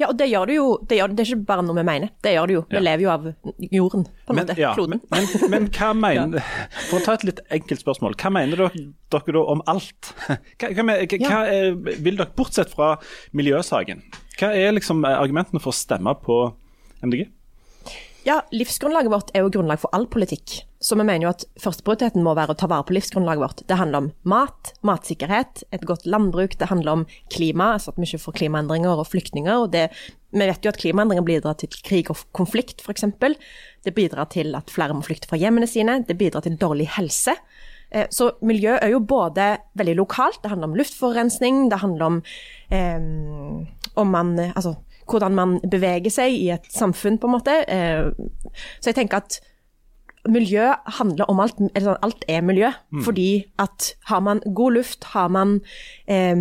Ja, og det gjør du jo. Det, gjør, det er ikke bare noe vi mener, det gjør du jo. Vi ja. lever jo av jorden, på en måte. Ja, kloden. Men, men, men, hva mener. For å ta et litt enkelt spørsmål. Hva mener dere, dere da om alt? Hva, hva, hva er, vil dere, bortsett fra miljøsaken, hva er liksom argumentene for å stemme på MDG? Ja, livsgrunnlaget vårt er jo grunnlag for all politikk. Så vi mener jo at førsteprioriteten må være å ta vare på livsgrunnlaget vårt. Det handler om mat, matsikkerhet, et godt landbruk, det handler om klima, altså at vi ikke får klimaendringer og flyktninger. og det, Vi vet jo at klimaendringer bidrar til krig og konflikt, f.eks. Det bidrar til at flere må flykte fra hjemmene sine, det bidrar til dårlig helse. Eh, så miljø er jo både veldig lokalt, det handler om luftforurensning, det handler om eh, om man Altså hvordan man beveger seg i et samfunn, på en måte. Eh, så jeg tenker at miljø handler om alt. Eller alt er miljø. Mm. Fordi at har man god luft, har man, eh,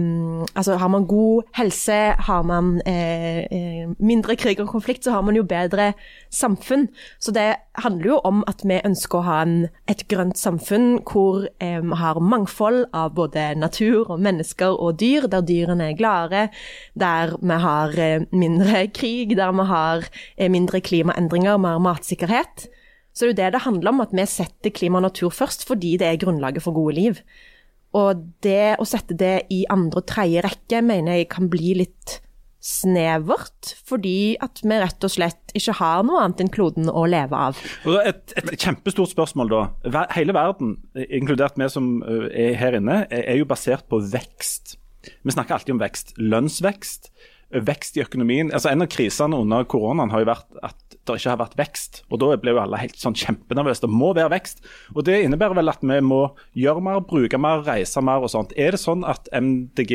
altså har man god helse, har man eh, eh, mindre krig og konflikt, så har man jo bedre samfunn. Så det handler jo om at vi ønsker å ha en, et grønt samfunn hvor eh, vi har mangfold av både natur og mennesker og dyr, der dyrene er gladere, der vi har eh, mindre krig, der vi har eh, mindre klimaendringer, mer matsikkerhet så det er jo det det handler om, at vi setter klima og natur først fordi det er grunnlaget for gode liv. Og det å sette det i andre og tredje rekke mener jeg kan bli litt snevert, fordi at vi rett og slett ikke har noe annet enn kloden å leve av. Et, et kjempestort spørsmål da. Hele verden, inkludert vi som er her inne, er jo basert på vekst. Vi snakker alltid om vekst. Lønnsvekst, vekst i økonomien. Altså En av krisene under koronaen har jo vært at det ikke har vært vekst. Og Da ble jo alle helt sånn kjempenervøse. Det må være vekst. Og Det innebærer vel at vi må gjøre mer, bruke mer, reise mer og sånt. Er det sånn at MDG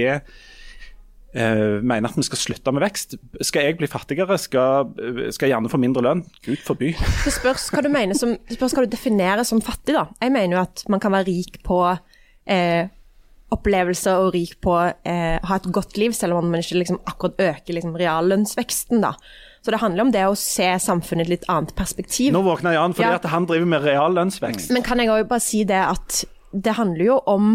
eh, mener at vi skal slutte med vekst? Skal jeg bli fattigere? Skal, skal jeg gjerne få mindre lønn? Gud forby. Det spørs hva du mener som, det spørs hva du definerer som fattig, da. Jeg mener jo at man kan være rik på eh, opplevelser og rik på eh, ha et godt liv, selv om man ikke liksom akkurat øker liksom, reallønnsveksten. da. Så det handler om det å se samfunnet i et litt annet perspektiv. Nå våkner Jan fordi ja. at han driver med real lønnsvekst. Men kan jeg òg bare si det at det handler jo om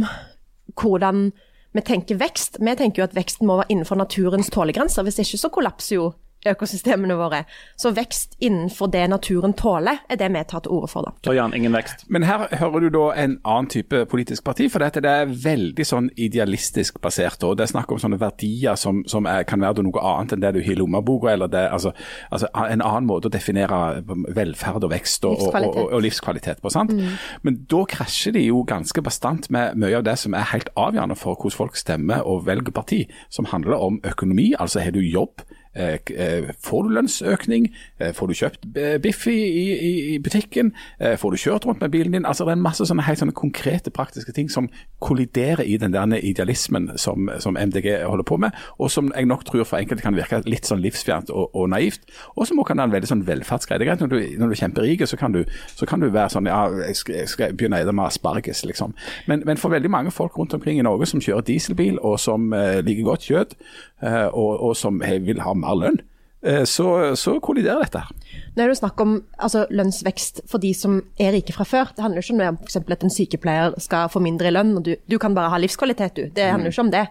hvordan vi tenker vekst. Vi tenker jo at veksten må være innenfor naturens tålegrenser. Hvis ikke så kollapser jo økosystemene våre. Så vekst innenfor det naturen tåler, er det vi tar til orde for. da. Så Jan, ingen vekst. Men her hører du da en annen type politisk parti, for dette det er veldig sånn idealistisk basert. og Det er snakk om sånne verdier som, som er, kan være noe annet enn det du har i lommeboka. eller det, altså, altså, En annen måte å definere velferd og vekst og livskvalitet, og, og, og livskvalitet på. sant? Mm. Men da krasjer de jo ganske bastant med mye av det som er helt avgjørende for hvordan folk stemmer og velger parti, som handler om økonomi. Altså har du jobb? Eh, eh, får du lønnsøkning? Eh, får du kjøpt biff i, i, i butikken? Får du kjørt rundt med bilen din? Altså Det er masse sånne helt sånne konkrete, praktiske ting som kolliderer i den der idealismen som, som MDG holder på med, og som jeg nok tror for enkelte kan virke litt sånn livsfjernt og, og naivt. Og som kan være en veldig sånn velferdsgreie. Er når du, når du er kjemperik, så kan du, så kan du være sånn ja, jeg skal, jeg skal begynne å spise med asparges, liksom. Men, men for veldig mange folk rundt omkring i Norge som kjører dieselbil, og som uh, liker godt kjøtt, uh, og, og som vil ha mer lønn, eh, så, så kolliderer dette. her. Nå er det snakk om altså, lønnsvekst for de som er rike fra før. Det handler jo ikke om for eksempel at en sykepleier skal få mindre i lønn, og du, du kan bare ha livskvalitet, du. Det handler jo ikke om det.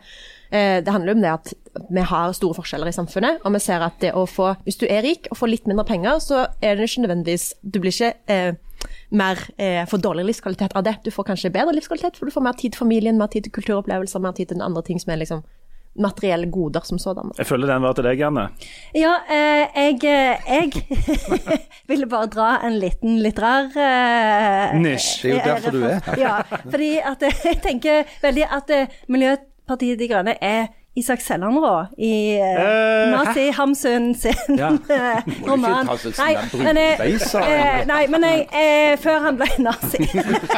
Eh, Det handler om det at vi har store forskjeller i samfunnet, og vi ser at det å få, hvis du er rik og får litt mindre penger, så er det ikke nødvendigvis Du blir ikke eh, mer eh, for dårlig livskvalitet av det. Du får kanskje bedre livskvalitet, for du får mer tid til familien, mer tid til kulturopplevelser, mer tid til andre ting som er liksom materielle goder som sådan. Jeg føler den var til deg, Janne. Ja, eh, jeg, eh, jeg ville bare dra en liten litterær eh, Nisj. Det er jo derfor du er her. Ja, fordi at eh, jeg tenker veldig at eh, Miljøpartiet De Grønne er Isak Sellandrå i eh, Eh, Nazi Hamsun sin Ja. roman. Nei, men, eh, nei, men jeg, eh, før han ble nazi.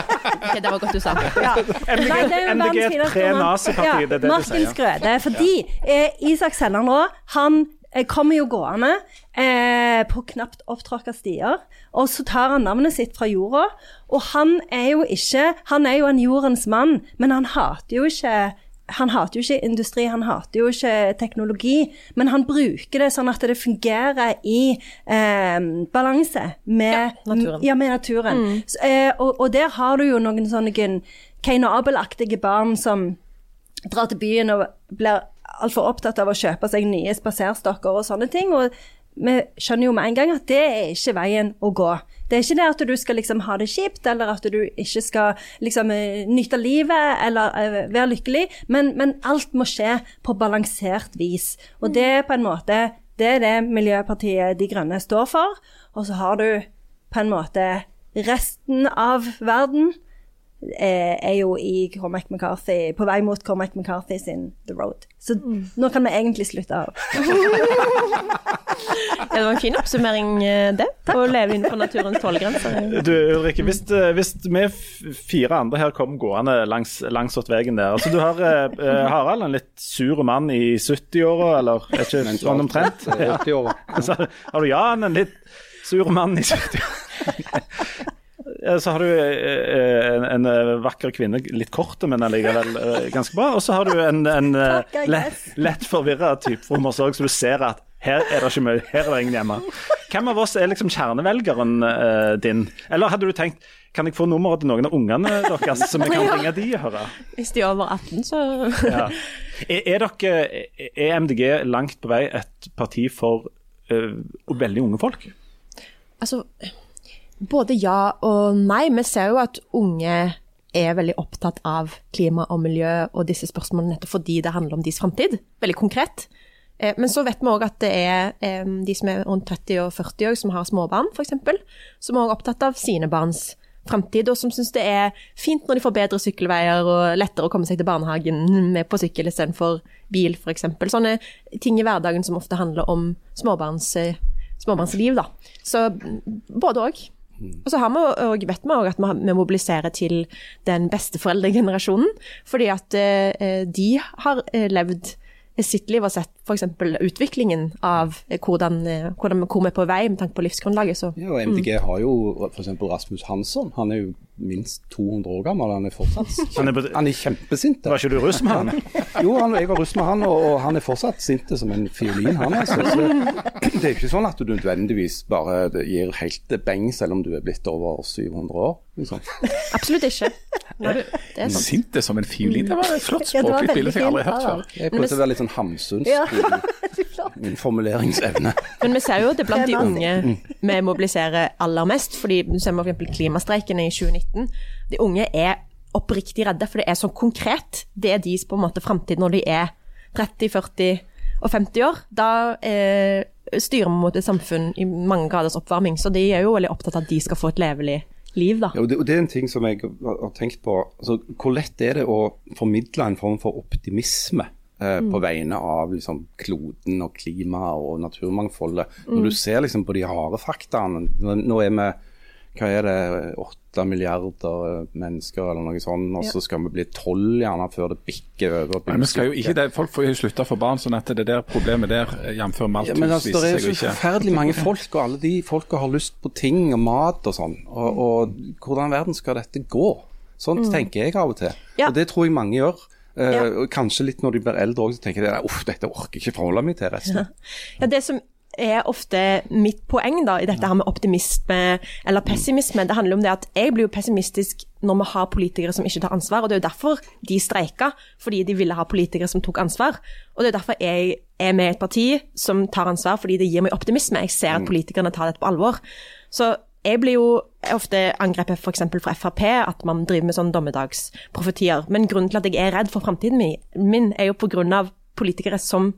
Det var godt du sa. Ja. MDG er jo MDG verdens et fineste pre-naziparti, roman. det er det du Martin sier. Skrøde. Fordi eh, Isak Sellandrå, han eh, kommer jo gående eh, på knapt opptråkka stier, og så tar han navnet sitt fra jorda. Og han er jo ikke Han er jo en jordens mann, men han hater jo ikke han hater jo ikke industri, han hater jo ikke teknologi, men han bruker det sånn at det fungerer i eh, balanse med Ja, naturen. Ja, med naturen. Så, eh, og, og der har du jo noen sånne Kane-Abel-aktige barn som drar til byen og blir altfor opptatt av å kjøpe seg nye spaserstokker og sånne ting. Og vi skjønner jo med en gang at det er ikke veien å gå. Det er ikke det at du skal liksom ha det kjipt, eller at du ikke skal liksom eh, nyte livet eller eh, være lykkelig, men, men alt må skje på balansert vis. Og det er på en måte det er det Miljøpartiet De Grønne står for. Og så har du på en måte resten av verden er jo i Cormac McCarthy, på vei mot Cormac McCarthy sin The Road. Så nå kan vi egentlig slutte av. Ja, det var en fin oppsummering, det. det. Å leve innenfor naturens tålegrenser. Du Ulrikke, hvis, eh, hvis vi fire andre her kom gående langs, langs veien der altså Du har eh, eh, Harald, en litt sur mann i 70-åra, eller er ikke sånn omtrent? alt 80 år. Så har du Jan, en litt sur mann i 70-åra. Så har du eh, en, en eh, vakker kvinne, litt kort, men allikevel eh, ganske bra. Og så har du en, en eh, lett, lett forvirra type fra Mossåg, så du ser at her er det ikke mye, her er det ingen hjemme. Hvem av oss er liksom kjernevelgeren uh, din? Eller hadde du tenkt kan jeg få nummeret til noen av ungene deres, så vi kan ringe de og høre? Hvis de er over 18, så Ja. Er, er, dere, er MDG langt på vei et parti for uh, veldig unge folk? Altså, både ja og nei. Vi ser jo at unge er veldig opptatt av klima og miljø og disse spørsmålene nettopp fordi det handler om deres framtid. Veldig konkret. Eh, Men så vet vi òg at det er eh, de som er rundt 30 og 40 år, som har småbarn f.eks., som er opptatt av sine barns framtid, og som syns det er fint når de får bedre sykkelveier og lettere å komme seg til barnehagen med på sykkel istedenfor bil, f.eks. Sånne ting i hverdagen som ofte handler om småbarns, eh, småbarnsliv. Da. Så mm, både òg. Og så vi, og vet vi òg at vi mobiliserer til den besteforeldregenerasjonen. Fordi at eh, de har eh, levd sitt liv og sett f.eks. utviklingen av eh, hvordan, eh, hvordan, hvor vi er på vei med tanke på livsgrunnlaget. Så Ja, og MDG har jo f.eks. Rasmus Hansson. Han er jo minst 200 år gammel. Han er fortsatt Han er Han er kjempesint. Var ikke du russ med han? Jo, han, jeg var russ med han, og, og han er fortsatt sint som en fiolin, han altså. Så det er ikke sånn at du nødvendigvis bare gir helt beng selv om du er blitt over 700 år. Liksom. absolutt ikke. Nei, det er sant. Sinte som en fiolin. Det var et flott Ja, det var språklig bilde som jeg aldri har hørt før. Jeg prøvde å være litt sånn Hamsuns. Ja. I min formuleringsevne. Men vi ser jo at det er blant de unge vi mobiliserer aller mest. fordi Du ser f.eks. klimastreikene i 2019. De unge er oppriktig redde, for det er så konkret. Det er deres på en måte framtid når de er 30, 40 og 50 år. Da eh, styrer vi mot et samfunn i mange graders oppvarming, så de er jo veldig opptatt av at de skal få et levelig liv, da. Ja, og det, og det er en ting som jeg har tenkt på. Altså, hvor lett er det å formidle en form for optimisme Mm. på vegne av liksom, kloden og klimaet og naturmangfoldet. Mm. Når du ser liksom, på de harde faktaene Nå er vi hva er det, åtte milliarder mennesker eller noe sånt, og så skal vi bli tolv gjerne før det bikker over. Men vi skal jo ikke det. Folk får jo slutta for barn, sånn at det der problemet der, eh, jf. Malthus, Ja, men altså, viser Det er jo så forferdelig mange folk, og alle de folka har lyst på ting og mat og sånn. Og, og hvordan i verden skal dette gå? Sånt tenker jeg av og til. Mm. Ja. Og det tror jeg mange gjør. Eh, Ja. og Kanskje litt når de blir eldre òg, tenker de uff, dette orker jeg ikke forholde meg til resten. Ja, det som er ofte mitt poeng da, i dette her med optimisme eller pessimisme, det handler om det at jeg blir jo pessimistisk når vi har politikere som ikke tar ansvar. og Det er jo derfor de streika, fordi de ville ha politikere som tok ansvar. Og det er derfor jeg er med i et parti som tar ansvar, fordi det gir meg optimisme. Jeg ser at politikerne tar dette på alvor. Så jeg blir jo ofte angrepet f.eks. fra Frp, at man driver med sånne dommedagsprofetier. Men grunnen til at jeg er redd for framtiden min, er jo av politikere som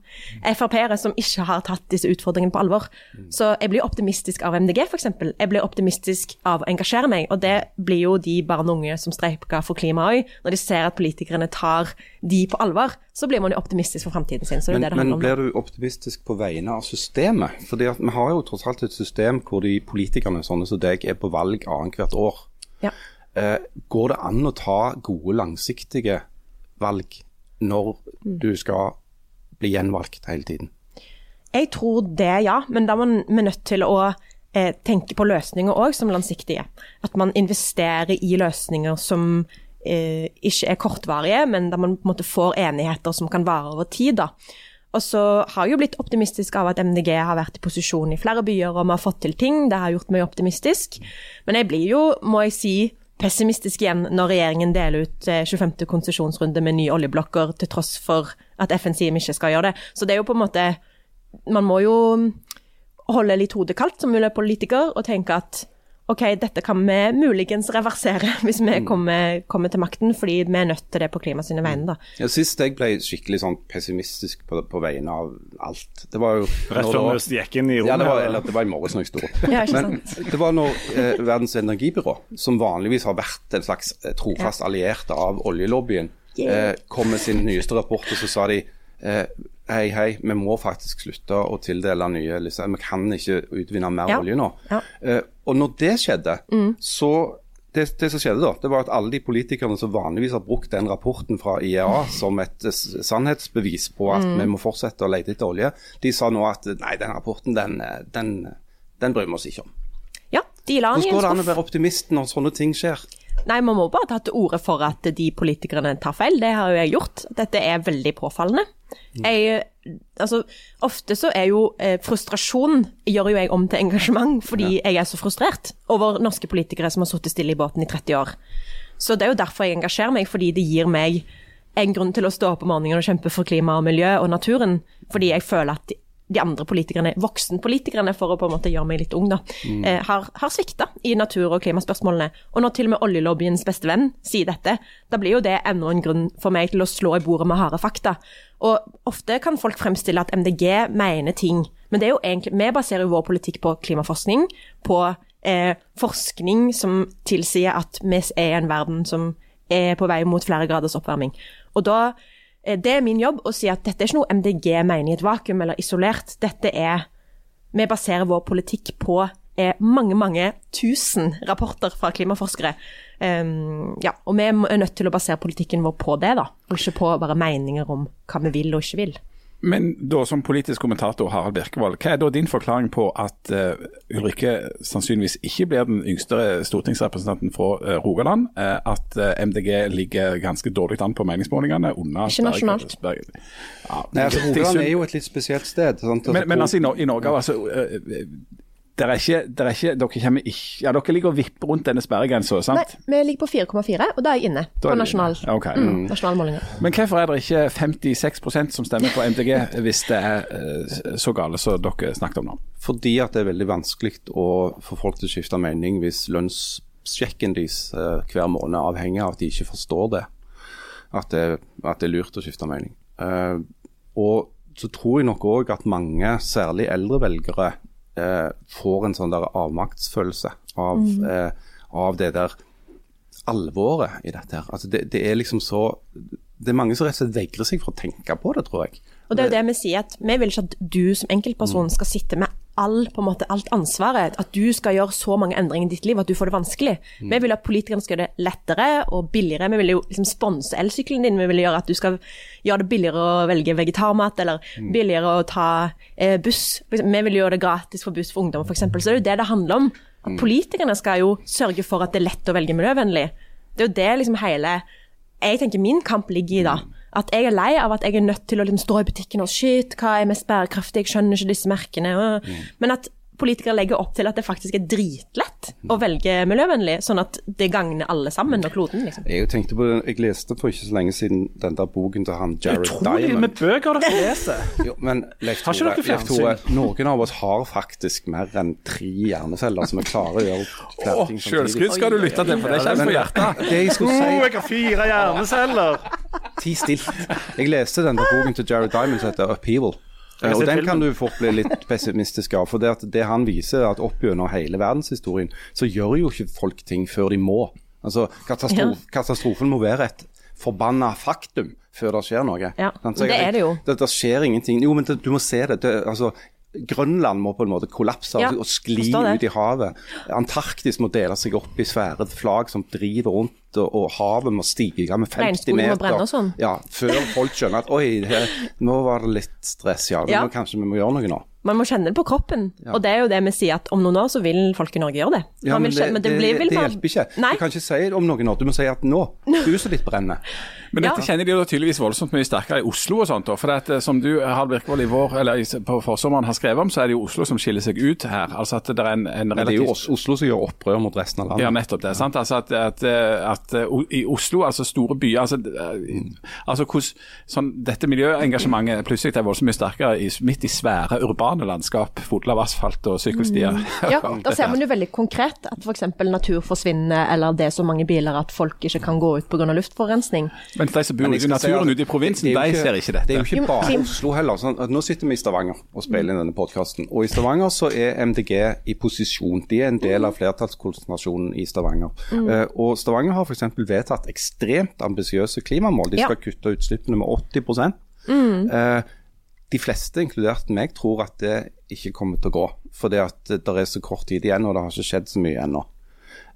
Frp-ere som ikke har tatt disse utfordringene på alvor. Så jeg blir optimistisk av MDG, f.eks. Jeg blir optimistisk av å engasjere meg, og det blir jo de barn og unge som streiker for klimaet òg. Når de ser at politikerne tar de på alvor, så blir man jo optimistisk for framtiden sin. Så det er Men, det det men handler om. blir du optimistisk på vegne av systemet? Fordi at Vi har jo tross alt et system hvor de politikerne sånne som deg er på valg annethvert år. Ja. Eh, går det an å ta gode, langsiktige valg når du skal bli gjenvalgt hele tiden? Jeg tror det, ja. Men da er man nødt til å eh, tenke på løsninger òg som langsiktige. At man investerer i løsninger som eh, ikke er kortvarige, men der man på en måte får enigheter som kan vare over tid. da. Og så har jeg jo blitt optimistisk av at MDG har vært i posisjon i flere byer og vi har fått til ting. Det har gjort meg optimistisk. Men jeg blir jo, må jeg si, pessimistisk igjen når regjeringen deler ut eh, 25. konsesjonsrunde med nye oljeblokker, til tross for at FN sier vi ikke skal gjøre det. Så det er jo på en måte Man må jo holde litt hodet kaldt som mulig politiker og tenke at OK, dette kan vi muligens reversere hvis vi kommer, kommer til makten, fordi vi er nødt til det på klima sine vegne. da. Ja, Sist jeg ble skikkelig sånn pessimistisk på, på vegne av alt Det var jo Rett før vi gikk inn i Ja, det var, rommet. eller, det var i morges når jeg sto opp. Ja, Men det var når eh, Verdens energibyrå, som vanligvis har vært en slags eh, trofast alliert av oljelobbyen, eh, kom med sin nyeste rapport, og så sa de eh, hei, hei, vi må faktisk slutte å tildele nye lisenser. Vi kan ikke utvinne mer Ja. olje nå. Ja. Eh, og når det skjedde, så det, det som skjedde da, det var at alle de politikerne som vanligvis har brukt den rapporten fra IEA som et sannhetsbevis på at vi må fortsette å lete etter olje, de sa nå at nei, den rapporten den, den, den bryr vi oss ikke om. Ja, de la den i Hvordan går det an å være optimist når sånne ting skjer? Nei, man må bare ta til orde for at de politikerne tar feil. Det har jo jeg gjort. Dette er veldig påfallende. Jeg, altså, ofte så er jo eh, frustrasjon gjør jo jeg om til engasjement, fordi jeg er så frustrert over norske politikere som har sittet stille i båten i 30 år. Så det er jo derfor jeg engasjerer meg, fordi det gir meg en grunn til å stå opp om morgenen og kjempe for klima og miljø og naturen. Fordi jeg føler at de, andre politikerne, voksenpolitikerne, for å på en måte gjøre meg litt ung, da, eh, har, har svikta i natur- og klimaspørsmålene. Og når til og med oljelobbyens beste venn sier dette, da blir jo det enda en grunn for meg til å slå i bordet med harde fakta. Og ofte kan folk fremstille at MDG mener ting, men det er jo egentlig, vi baserer jo vår politikk på klimaforskning, på eh, forskning som tilsier at vi er i en verden som er på vei mot flere graders oppvarming. Og da Det er min jobb å si at dette er ikke noe MDG mener i et vakuum eller isolert. Dette er Vi baserer vår politikk på eh, mange, mange tusen rapporter fra klimaforskere. Um, ja, og vi er nødt til å basere politikken vår på det, da. Og ikke på bare meninger om hva vi vil og ikke vil. Men da som politisk kommentator Harald Birkevold, hva er da din forklaring på at uh, Ulrikke sannsynligvis ikke blir den yngste stortingsrepresentanten fra uh, Rogaland? Uh, at MDG ligger ganske dårlig an på meningsmålingene? under Ikke nasjonalt. Berg- Ja, Nei, altså, Rogaland er jo et litt spesielt sted. Sant? Altså, men, men altså i Norge, altså der er ikke, der er ikke, dere, kommer ikke, ja, dere ligger og vipper rundt denne sperregrensa, Nei, vi ligger på 4,4, og da er jeg inne Da på nasjonal, okay. Mm, nasjonalmålinga. Men hvorfor er det ikke 56% som stemmer på MDG, hvis det er eh, så gale som dere snakket om nå? Fordi at det er veldig vanskelig å få folk til å skifte mening hvis lønnssjekken deres eh, hver måned avhenger av at de ikke forstår det. At det, at det er lurt å skifte mening. Eh, og så tror jeg nok òg at mange, særlig eldre velgere, eh, får en sånn der avmaktsfølelse av, eh, av det der alvoret i dette her. Altså det, det er liksom så det er mange som rett og slett vegrer seg for å tenke på det, tror jeg. Og det er jo det vi sier, at vi vil ikke at du som enkeltperson skal sitte med all, måte, alt ansvaret. At du skal gjøre så mange endringer i ditt liv at du får det vanskelig. Vi vil at politikerne skal gjøre det lettere og billigere. Vi vil jo liksom sponse elsykkelen din. Vi vil gjøre at du skal gjøre det billigere å velge vegetarmat, eller billigere å ta eh, buss. Vi vil gjøre det gratis for buss for ungdom, f.eks. Så det er jo det det handler om. At politikerne skal jo sørge for at det er lett å velge miljøvennlig. Det er jo det liksom hele jeg tenker min kamp ligger i da. At jeg er lei av at jeg er nødt til å liksom stå i butikken og shit, hva er mest bærekraftig, jeg skjønner ikke disse merkene. Mm. Men at politikere legger opp til at det faktisk er dritlett å velge miljøvennlig, sånn at det gagner alle sammen og kloden. liksom. Jeg tenkte på, jeg leste for ikke så lenge siden den der boken til han Jared Utrolig Diamond. med bøker dere leser. Jo, men Leif Tore, Leif Tore, noen av oss har faktisk mer enn tre hjerneceller som er klare å gjøre flere ting Sjølskryt skal du lytte til, for det kommer på hjertet. Det jeg skulle Oh, si, jeg har fire hjerneceller! ti stilt. Jeg leste den der boken til Jared Diamond som heter 'Upheaval'. Har Og Den filmen. kan du fort bli litt pessimistisk av. For det, det han viser, er at opp gjennom hele verdenshistorien, så gjør jo ikke folk ting før de må. Altså, katastrof, Katastrofen må være et forbanna faktum før det skjer noe. Ja, men det er det jo. Det, det skjer ingenting. Jo, men det, du må se det. det altså, Grønland må på en måte kollapse Ja, og skli ut i havet. Antarktis må dele seg opp i svære flagg som driver rundt, og, og havet må stige med 50 meter. må sånn. Ja, Før folk skjønner at oi, her, nå var det litt stress, ja. Ja. Nå, kanskje vi må gjøre noe nå. Man må kjenne det på kroppen, og det er jo det vi sier at om noen år så vil folk i Norge gjøre det. Ja, men det, kjenne- det, blir- vil det man- hjelper ikke. Nei. Du kan ikke si det om noen år. Du må si at nå, huset ditt brenner. Men dette Ja. kjenner de jo tydeligvis voldsomt mye sterkere i Oslo og sånt. For det at, som du Harald Birkevold i vår, eller på forsommeren har skrevet om, så er det jo Oslo som skiller seg ut her. Altså at det er en, en Men det er jo relativt Oslo som gjør opprør mot resten av landet. Ja, nettopp det. sant? Altså at, at, at uh, I Oslo, altså store byer altså, altså hvordan sånn, Dette miljøengasjementet plutselig er voldsomt mye sterkere i, midt i svære urbane landskap fulle av asfalt og sykkelstier. Mm. Ja, da ser man jo veldig konkret at f.eks. natur forsvinner, eller det er så mange biler at folk ikke kan gå ut pga. luftforurensning. Men de som bor i naturen ute i provinsen, det de ikke- ser ikke dette. Det er jo ikke bare Oslo heller. Sånn at nå sitter vi i Stavanger og spiller inn denne podkasten. Og i Stavanger så er MDG i posisjon. De er en del av flertallskonsentrasjonen i Stavanger. Mm. Uh, og Stavanger har f.eks. vedtatt ekstremt ambisiøse klimamål. De Ja. skal kutte utslippene med 80 Mm. eh, De fleste, inkludert meg, tror at det ikke kommer til å gå. Fordi at det er så kort tid igjen, og det har ikke skjedd så mye ennå.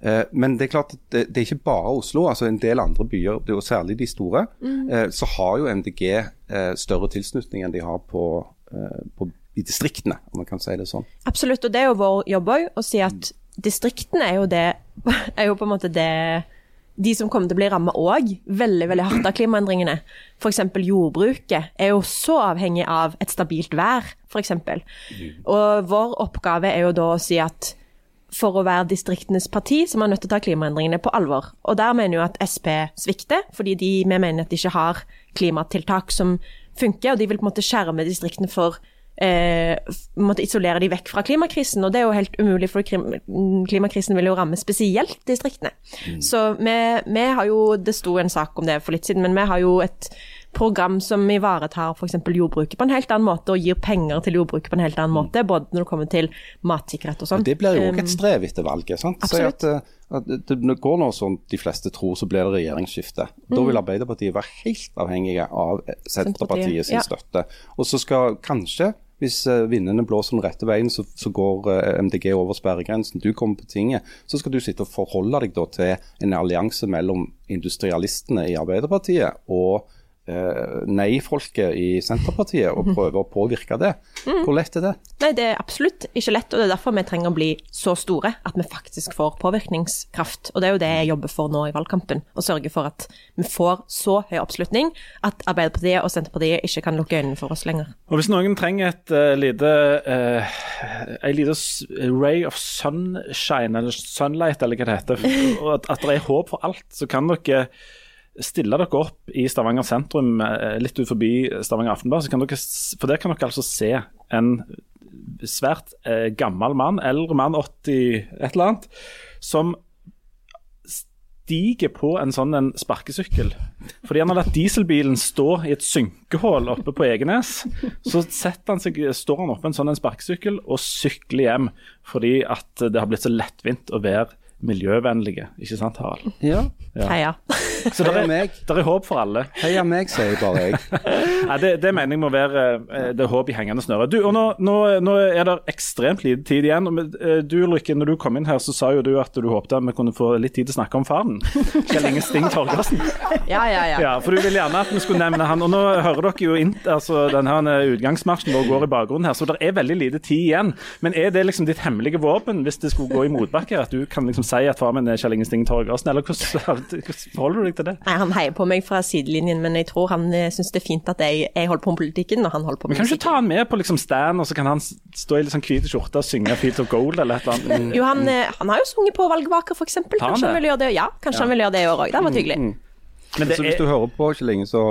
Eh, Men det er klart at det, er ikke bare Oslo. altså En del andre byer, det er jo særlig de store, mm. så har jo MDG eh, større tilslutning enn de har på, eh, på, i distriktene, om man kan si det sånn. Absolutt, og det er jo vår jobb òg, å si at distriktene er jo det er jo på en måte det de som kommer til å bli rammet òg, veldig veldig hardt av klimaendringene. F.eks. jordbruket er jo så avhengig av et stabilt vær, f.eks. Og vår oppgave er jo da å si at for å være distriktenes parti, så er man nødt til å ta klimaendringene på alvor. Og der mener jo at Sp svikter, fordi de, vi mener at de ikke har klimatiltak som funker, og de vil på en måte skjerme distriktene for eh, måtte isolere de vekk fra klimakrisen, og det er jo helt umulig, for klimakrisen vil jo ramme spesielt distriktene. Så vi, vi har jo, det sto en sak om det for litt siden, men vi har jo et program som ivaretar f.eks. jordbruket på en helt annen måte, og gir penger til jordbruket på en helt annen måte, både når det kommer til matsikkerhet og sånn. Det blir jo òg et strev etter valget. sant? Absolutt. at, eh, at det går nå sånn de fleste tror, så blir det regjeringsskifte. Da vil Arbeiderpartiet være helt avhengige av Senterpartiets ja. støtte. Og så skal kanskje, hvis eh, vindene blåser den rette veien, så, så går eh, MDG over sperregrensen. Du kommer på tinget. Så skal du sitte og forholde deg til en allianse mellom industrialistene i Arbeiderpartiet og nei-folket i Senterpartiet, og prøve å påvirke det. Hvor lett er det? Nei, det er absolutt ikke lett, og det er derfor vi trenger å bli så store at vi faktisk får påvirkningskraft. Og det er jo det jeg jobber for nå i valgkampen, å sørge for at vi får så høy oppslutning at Arbeiderpartiet og Senterpartiet ikke kan lukke øynene for oss lenger. Og Hvis noen trenger et uh, lite uh, en liten ray of sunshine, eller sunlight, eller hva det heter, og at, at det er håp for alt, så kan dere stille dere opp i Stavanger sentrum, eh, litt ut forbi Stavanger Aftenblad. dere For der kan dere altså se en svært eh, gammel mann, eldre mann, 80 et eller annet, som stiger på en sånn en sparkesykkel. Fordi han har latt dieselbilen stå i et synkehull oppe på Egenes. Så han seg, står han oppe en sånn en sparkesykkel og sykler hjem fordi at det har blitt så lettvint å være miljøvennlige. Ikke sant, Harald? Ja. Ja. Heia. Så det er, meg. der er håp for alle. Heia meg, sier bare jeg. Nei, det, det mener jeg må være eh, det er håp i hengende snøre. Du, og nå, nå, nå er det ekstremt lite tid igjen. og med- eh, Du Ulrikke, når du kom inn her, så sa jo du at du håpte at vi kunne få litt tid til å snakke om faren. Kjell Inge Sting Torgersen. Ja, ja, ja. Ja, for du vil gjerne at vi skulle nevne han. Og nå hører dere jo inn, altså denne utgangsmarsjen vår går i bakgrunnen her, så det er veldig lite tid igjen. Men er det liksom ditt hemmelige våpen hvis det skulle gå i motbakke, at du kan liksom si at faren min er Kjell Inge Sting Torgersen, eller hvordan, hvordan forholder du deg til det? Nei, Han heier på meg fra sidelinjen, men jeg tror han eh, syns det er fint at jeg, jeg holder på med politikken, når han holder på med Kan du ikke ta han med på liksom stand, og så kan han stå i litt sånn hvit skjorte og synge 'Feet of Gold' eller et eller annet? Jo, han, eh, han har jo sunget på valgvaker, f.eks. Kanskje han vil gjøre det? Ja, kanskje han vil gjøre det i år òg. Det hadde vært hyggelig. Men det Så hvis du hører på ikke lenge, så,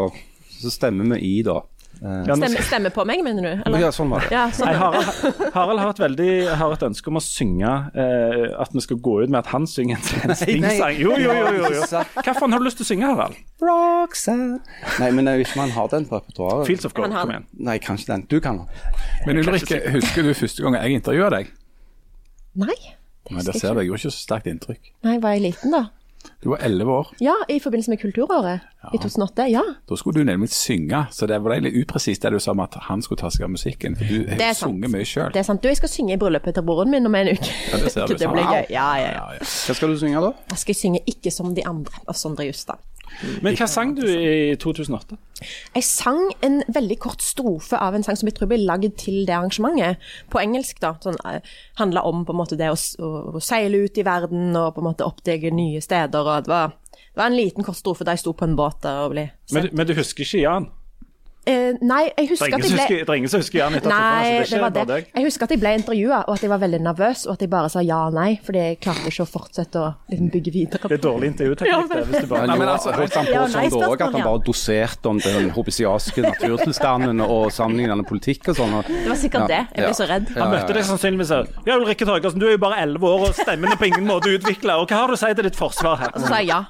så stemmer vi i, da. Eh, ja, nå- Stemme, stemme på meg, mener du? Eller? ja, sånn var det. Ja, sånn. Nei, Harald, Harald har, et veldig, har et ønske om å synge eh, At vi skal gå ut med at han synger en, Sting-sang. Jo, jo, jo. jo, jo. Hvilken har du lyst til å synge, Harald? Roxanne. Nei, men jeg vet ikke om han har den på repertoaret. 'Fields of Gold'. Kom igjen. Nei, kanskje den. Du kan. Men Ulrikke, husker du første gang jeg intervjua deg? Nei. Nei, Der ser du, jeg gjorde ikke så sterkt inntrykk. Nei, var jeg liten da? Du var elleve år. Ja, i forbindelse med Kulturåret i 2008. Ja. Da skulle du nemlig synge, så det var litt upresist det du sa om at han skulle ta seg av musikken. For du har sunget mye sjøl. Det er sant. Du, jeg skal synge i bryllupet til broren min om en uke. Ja, det ser du. det blir gøy. Ja, ja, ja. Hva skal du synge da? Jeg skal synge 'Ikke som de andre' av Sondre Justad. Men hva sang du i 2008? Jeg sang en veldig kort strofe av en sang som jeg tror ble lagd til det arrangementet, på engelsk. da, sånn, eh, Handla om på en måte det å, å, å seile ut i verden og på en måte oppdage nye steder. og Det var, det var en liten kort strofe da jeg sto på en båt og ble Men, men du husker ikke Jan? Eh, nei, jeg husker er at jeg ble husker, det er ingen som husker Jan etter Nei, det var det. deg. Jeg husker at jeg ble intervjua, og at jeg var veldig nervøs, og at jeg bare sa ja og nei, fordi jeg klarte ikke å fortsette å liksom, bygge videre. Det er dårlig intervjuteknikk. det, hvis du bare... Han Nei, men altså, holdt han på sånn da òg, at han bare doserte om den hobisiaske naturtilstanden og sammenlignende politikk og sånn. Det var sikkert det. Jeg ble så redd. Han møtte deg sannsynligvis her. Ja, Ulrikke Torgersen, du er jo bare elleve år og stemmen er på ingen måte utvikla. Og hva har du å si til ditt forsvar her? Og så sa jeg ja.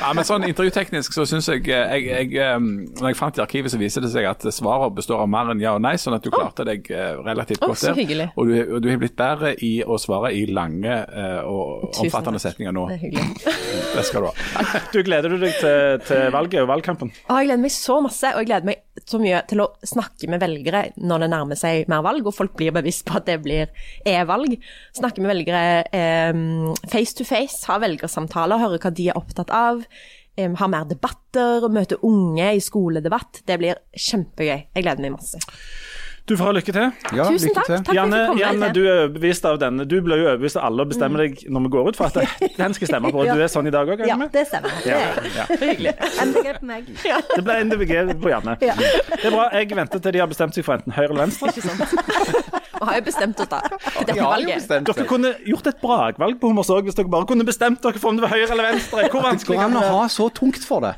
Ja, men sånn intervjuteknisk så syns jeg, eh, jeg, jeg eh, Når jeg fant i arkivet, så viser det seg at svaret består av mer enn ja og nei, sånn at du klarte deg eh, relativt Å, godt der. Og du, og du har blitt bedre i å svare i lange og omfattende setninger nå. Det er hyggelig. Det skal du ha. Du Gleder du deg til, til valget og valgkampen? Og jeg gleder meg så masse, og jeg gleder meg så mye til å snakke med velgere når det nærmer seg mer valg, og folk blir bevisst på at det blir e-valg. Snakke med velgere eh, face to face, ha velgersamtaler, høre hva de er opptatt av. Um, ha mer debatter, møte unge i skoledebatt. Det blir kjempegøy. Jeg gleder meg masse. Du får ha lykke til. Ja, Tusen lykke takk. Takk Janne. Janne, du er overbevist av denne. Du blir jo overbevist av alle og bestemmer deg når vi går ut for at den skal stemme på. Du er sånn i dag òg, Ja, det stemmer. Det er hyggelig. MDG på meg. Det ble MDG på Janne. Ja. Det er bra. Jeg venter til de har bestemt seg for enten høyre eller venstre. Vi har jo bestemt oss da, til dette Ja, valget. bestemt Dere kunne gjort et brakvalg på Hummers òg, hvis dere bare kunne bestemt dere for om det var høyre eller venstre. Hvor Det vanskelig kan an å det være? ha så tungt for det.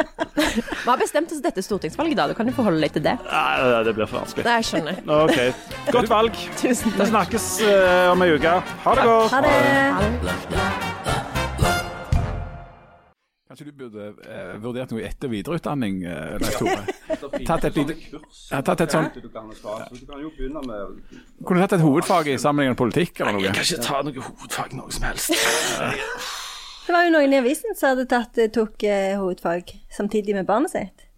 Vi har bestemt oss dette stortingsvalget, da. Du kan jo forholde deg til det. Nei, det blir for vanskelig. Det skjønner jeg. OK. Godt valg. Tusen Vi snakkes uh, om ei uke. Ha det godt. Ha det. Kanskje du burde eh, vurdert noe etter- og videreutdanning, eh, Leif Tore? Tatt et lite, ja, tatt et sånn, Du kan jo begynne med kunne du tatt et hovedfag i sammenlignet politikk eller Jeg noe? kan ikke ta noe hovedfag noe som helst. Det var jo noen i avisen som hadde tatt, tok eh, hovedfag samtidig med barnet sitt.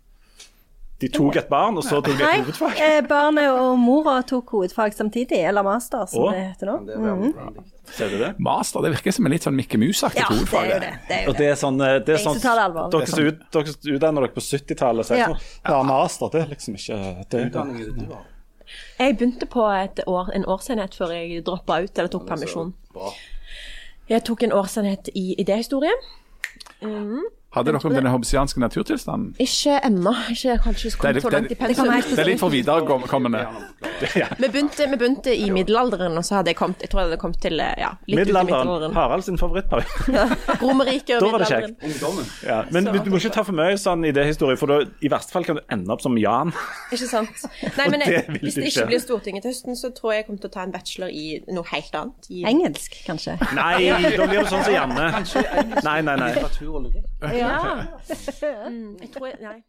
De tok et barn, og så tok de et hovedfag. Nei, barnet og mora tok hovedfag samtidig, eller master, som Åh. det heter nå. Mm. Ser du det? Master, det virker som en litt sånn Mikke Mus-aktig Ja, det hovedfag. er jo det. det. det, er jo Og det. det er sånn, eh, det er sånn det. Dere som ut, utdanner dere på 70-tallet, sier Ja. sånn Ja, master, det er liksom ikke det, Jeg begynte på et år, en årsenhet før jeg droppa ut eller tok permisjon. Jeg tok en årsenhet i idéhistorie. Hadde dere om den hobbesianske naturtilstanden? Ikke ennå. Ikke, kanskje ikke Det kommet så langt i det- pensum. Det er litt for viderekommende. Vi begynte, vi begynte i middelalderen, og så hadde jeg kommet Jeg tror jeg hadde kommet til eh, ja, litt ut i Middelalderen. middelalderen. Harald sin favorittperiode. Romerriket og middelalderen. Ja, men du, du må ikke ta for mye sånn idéhistorie, for da, i verste fall kan du ende opp som Jan. Ikke sant. Nei, men jeg, det hvis det ikke blir Stortinget til høsten, så tror jeg jeg kommer til å ta en bachelor i noe helt annet. I, Engelsk, kanskje. Nei, da blir det sånn som Janne. Nei, nei, nei. Ja. Mm, jeg tror jeg, Nei.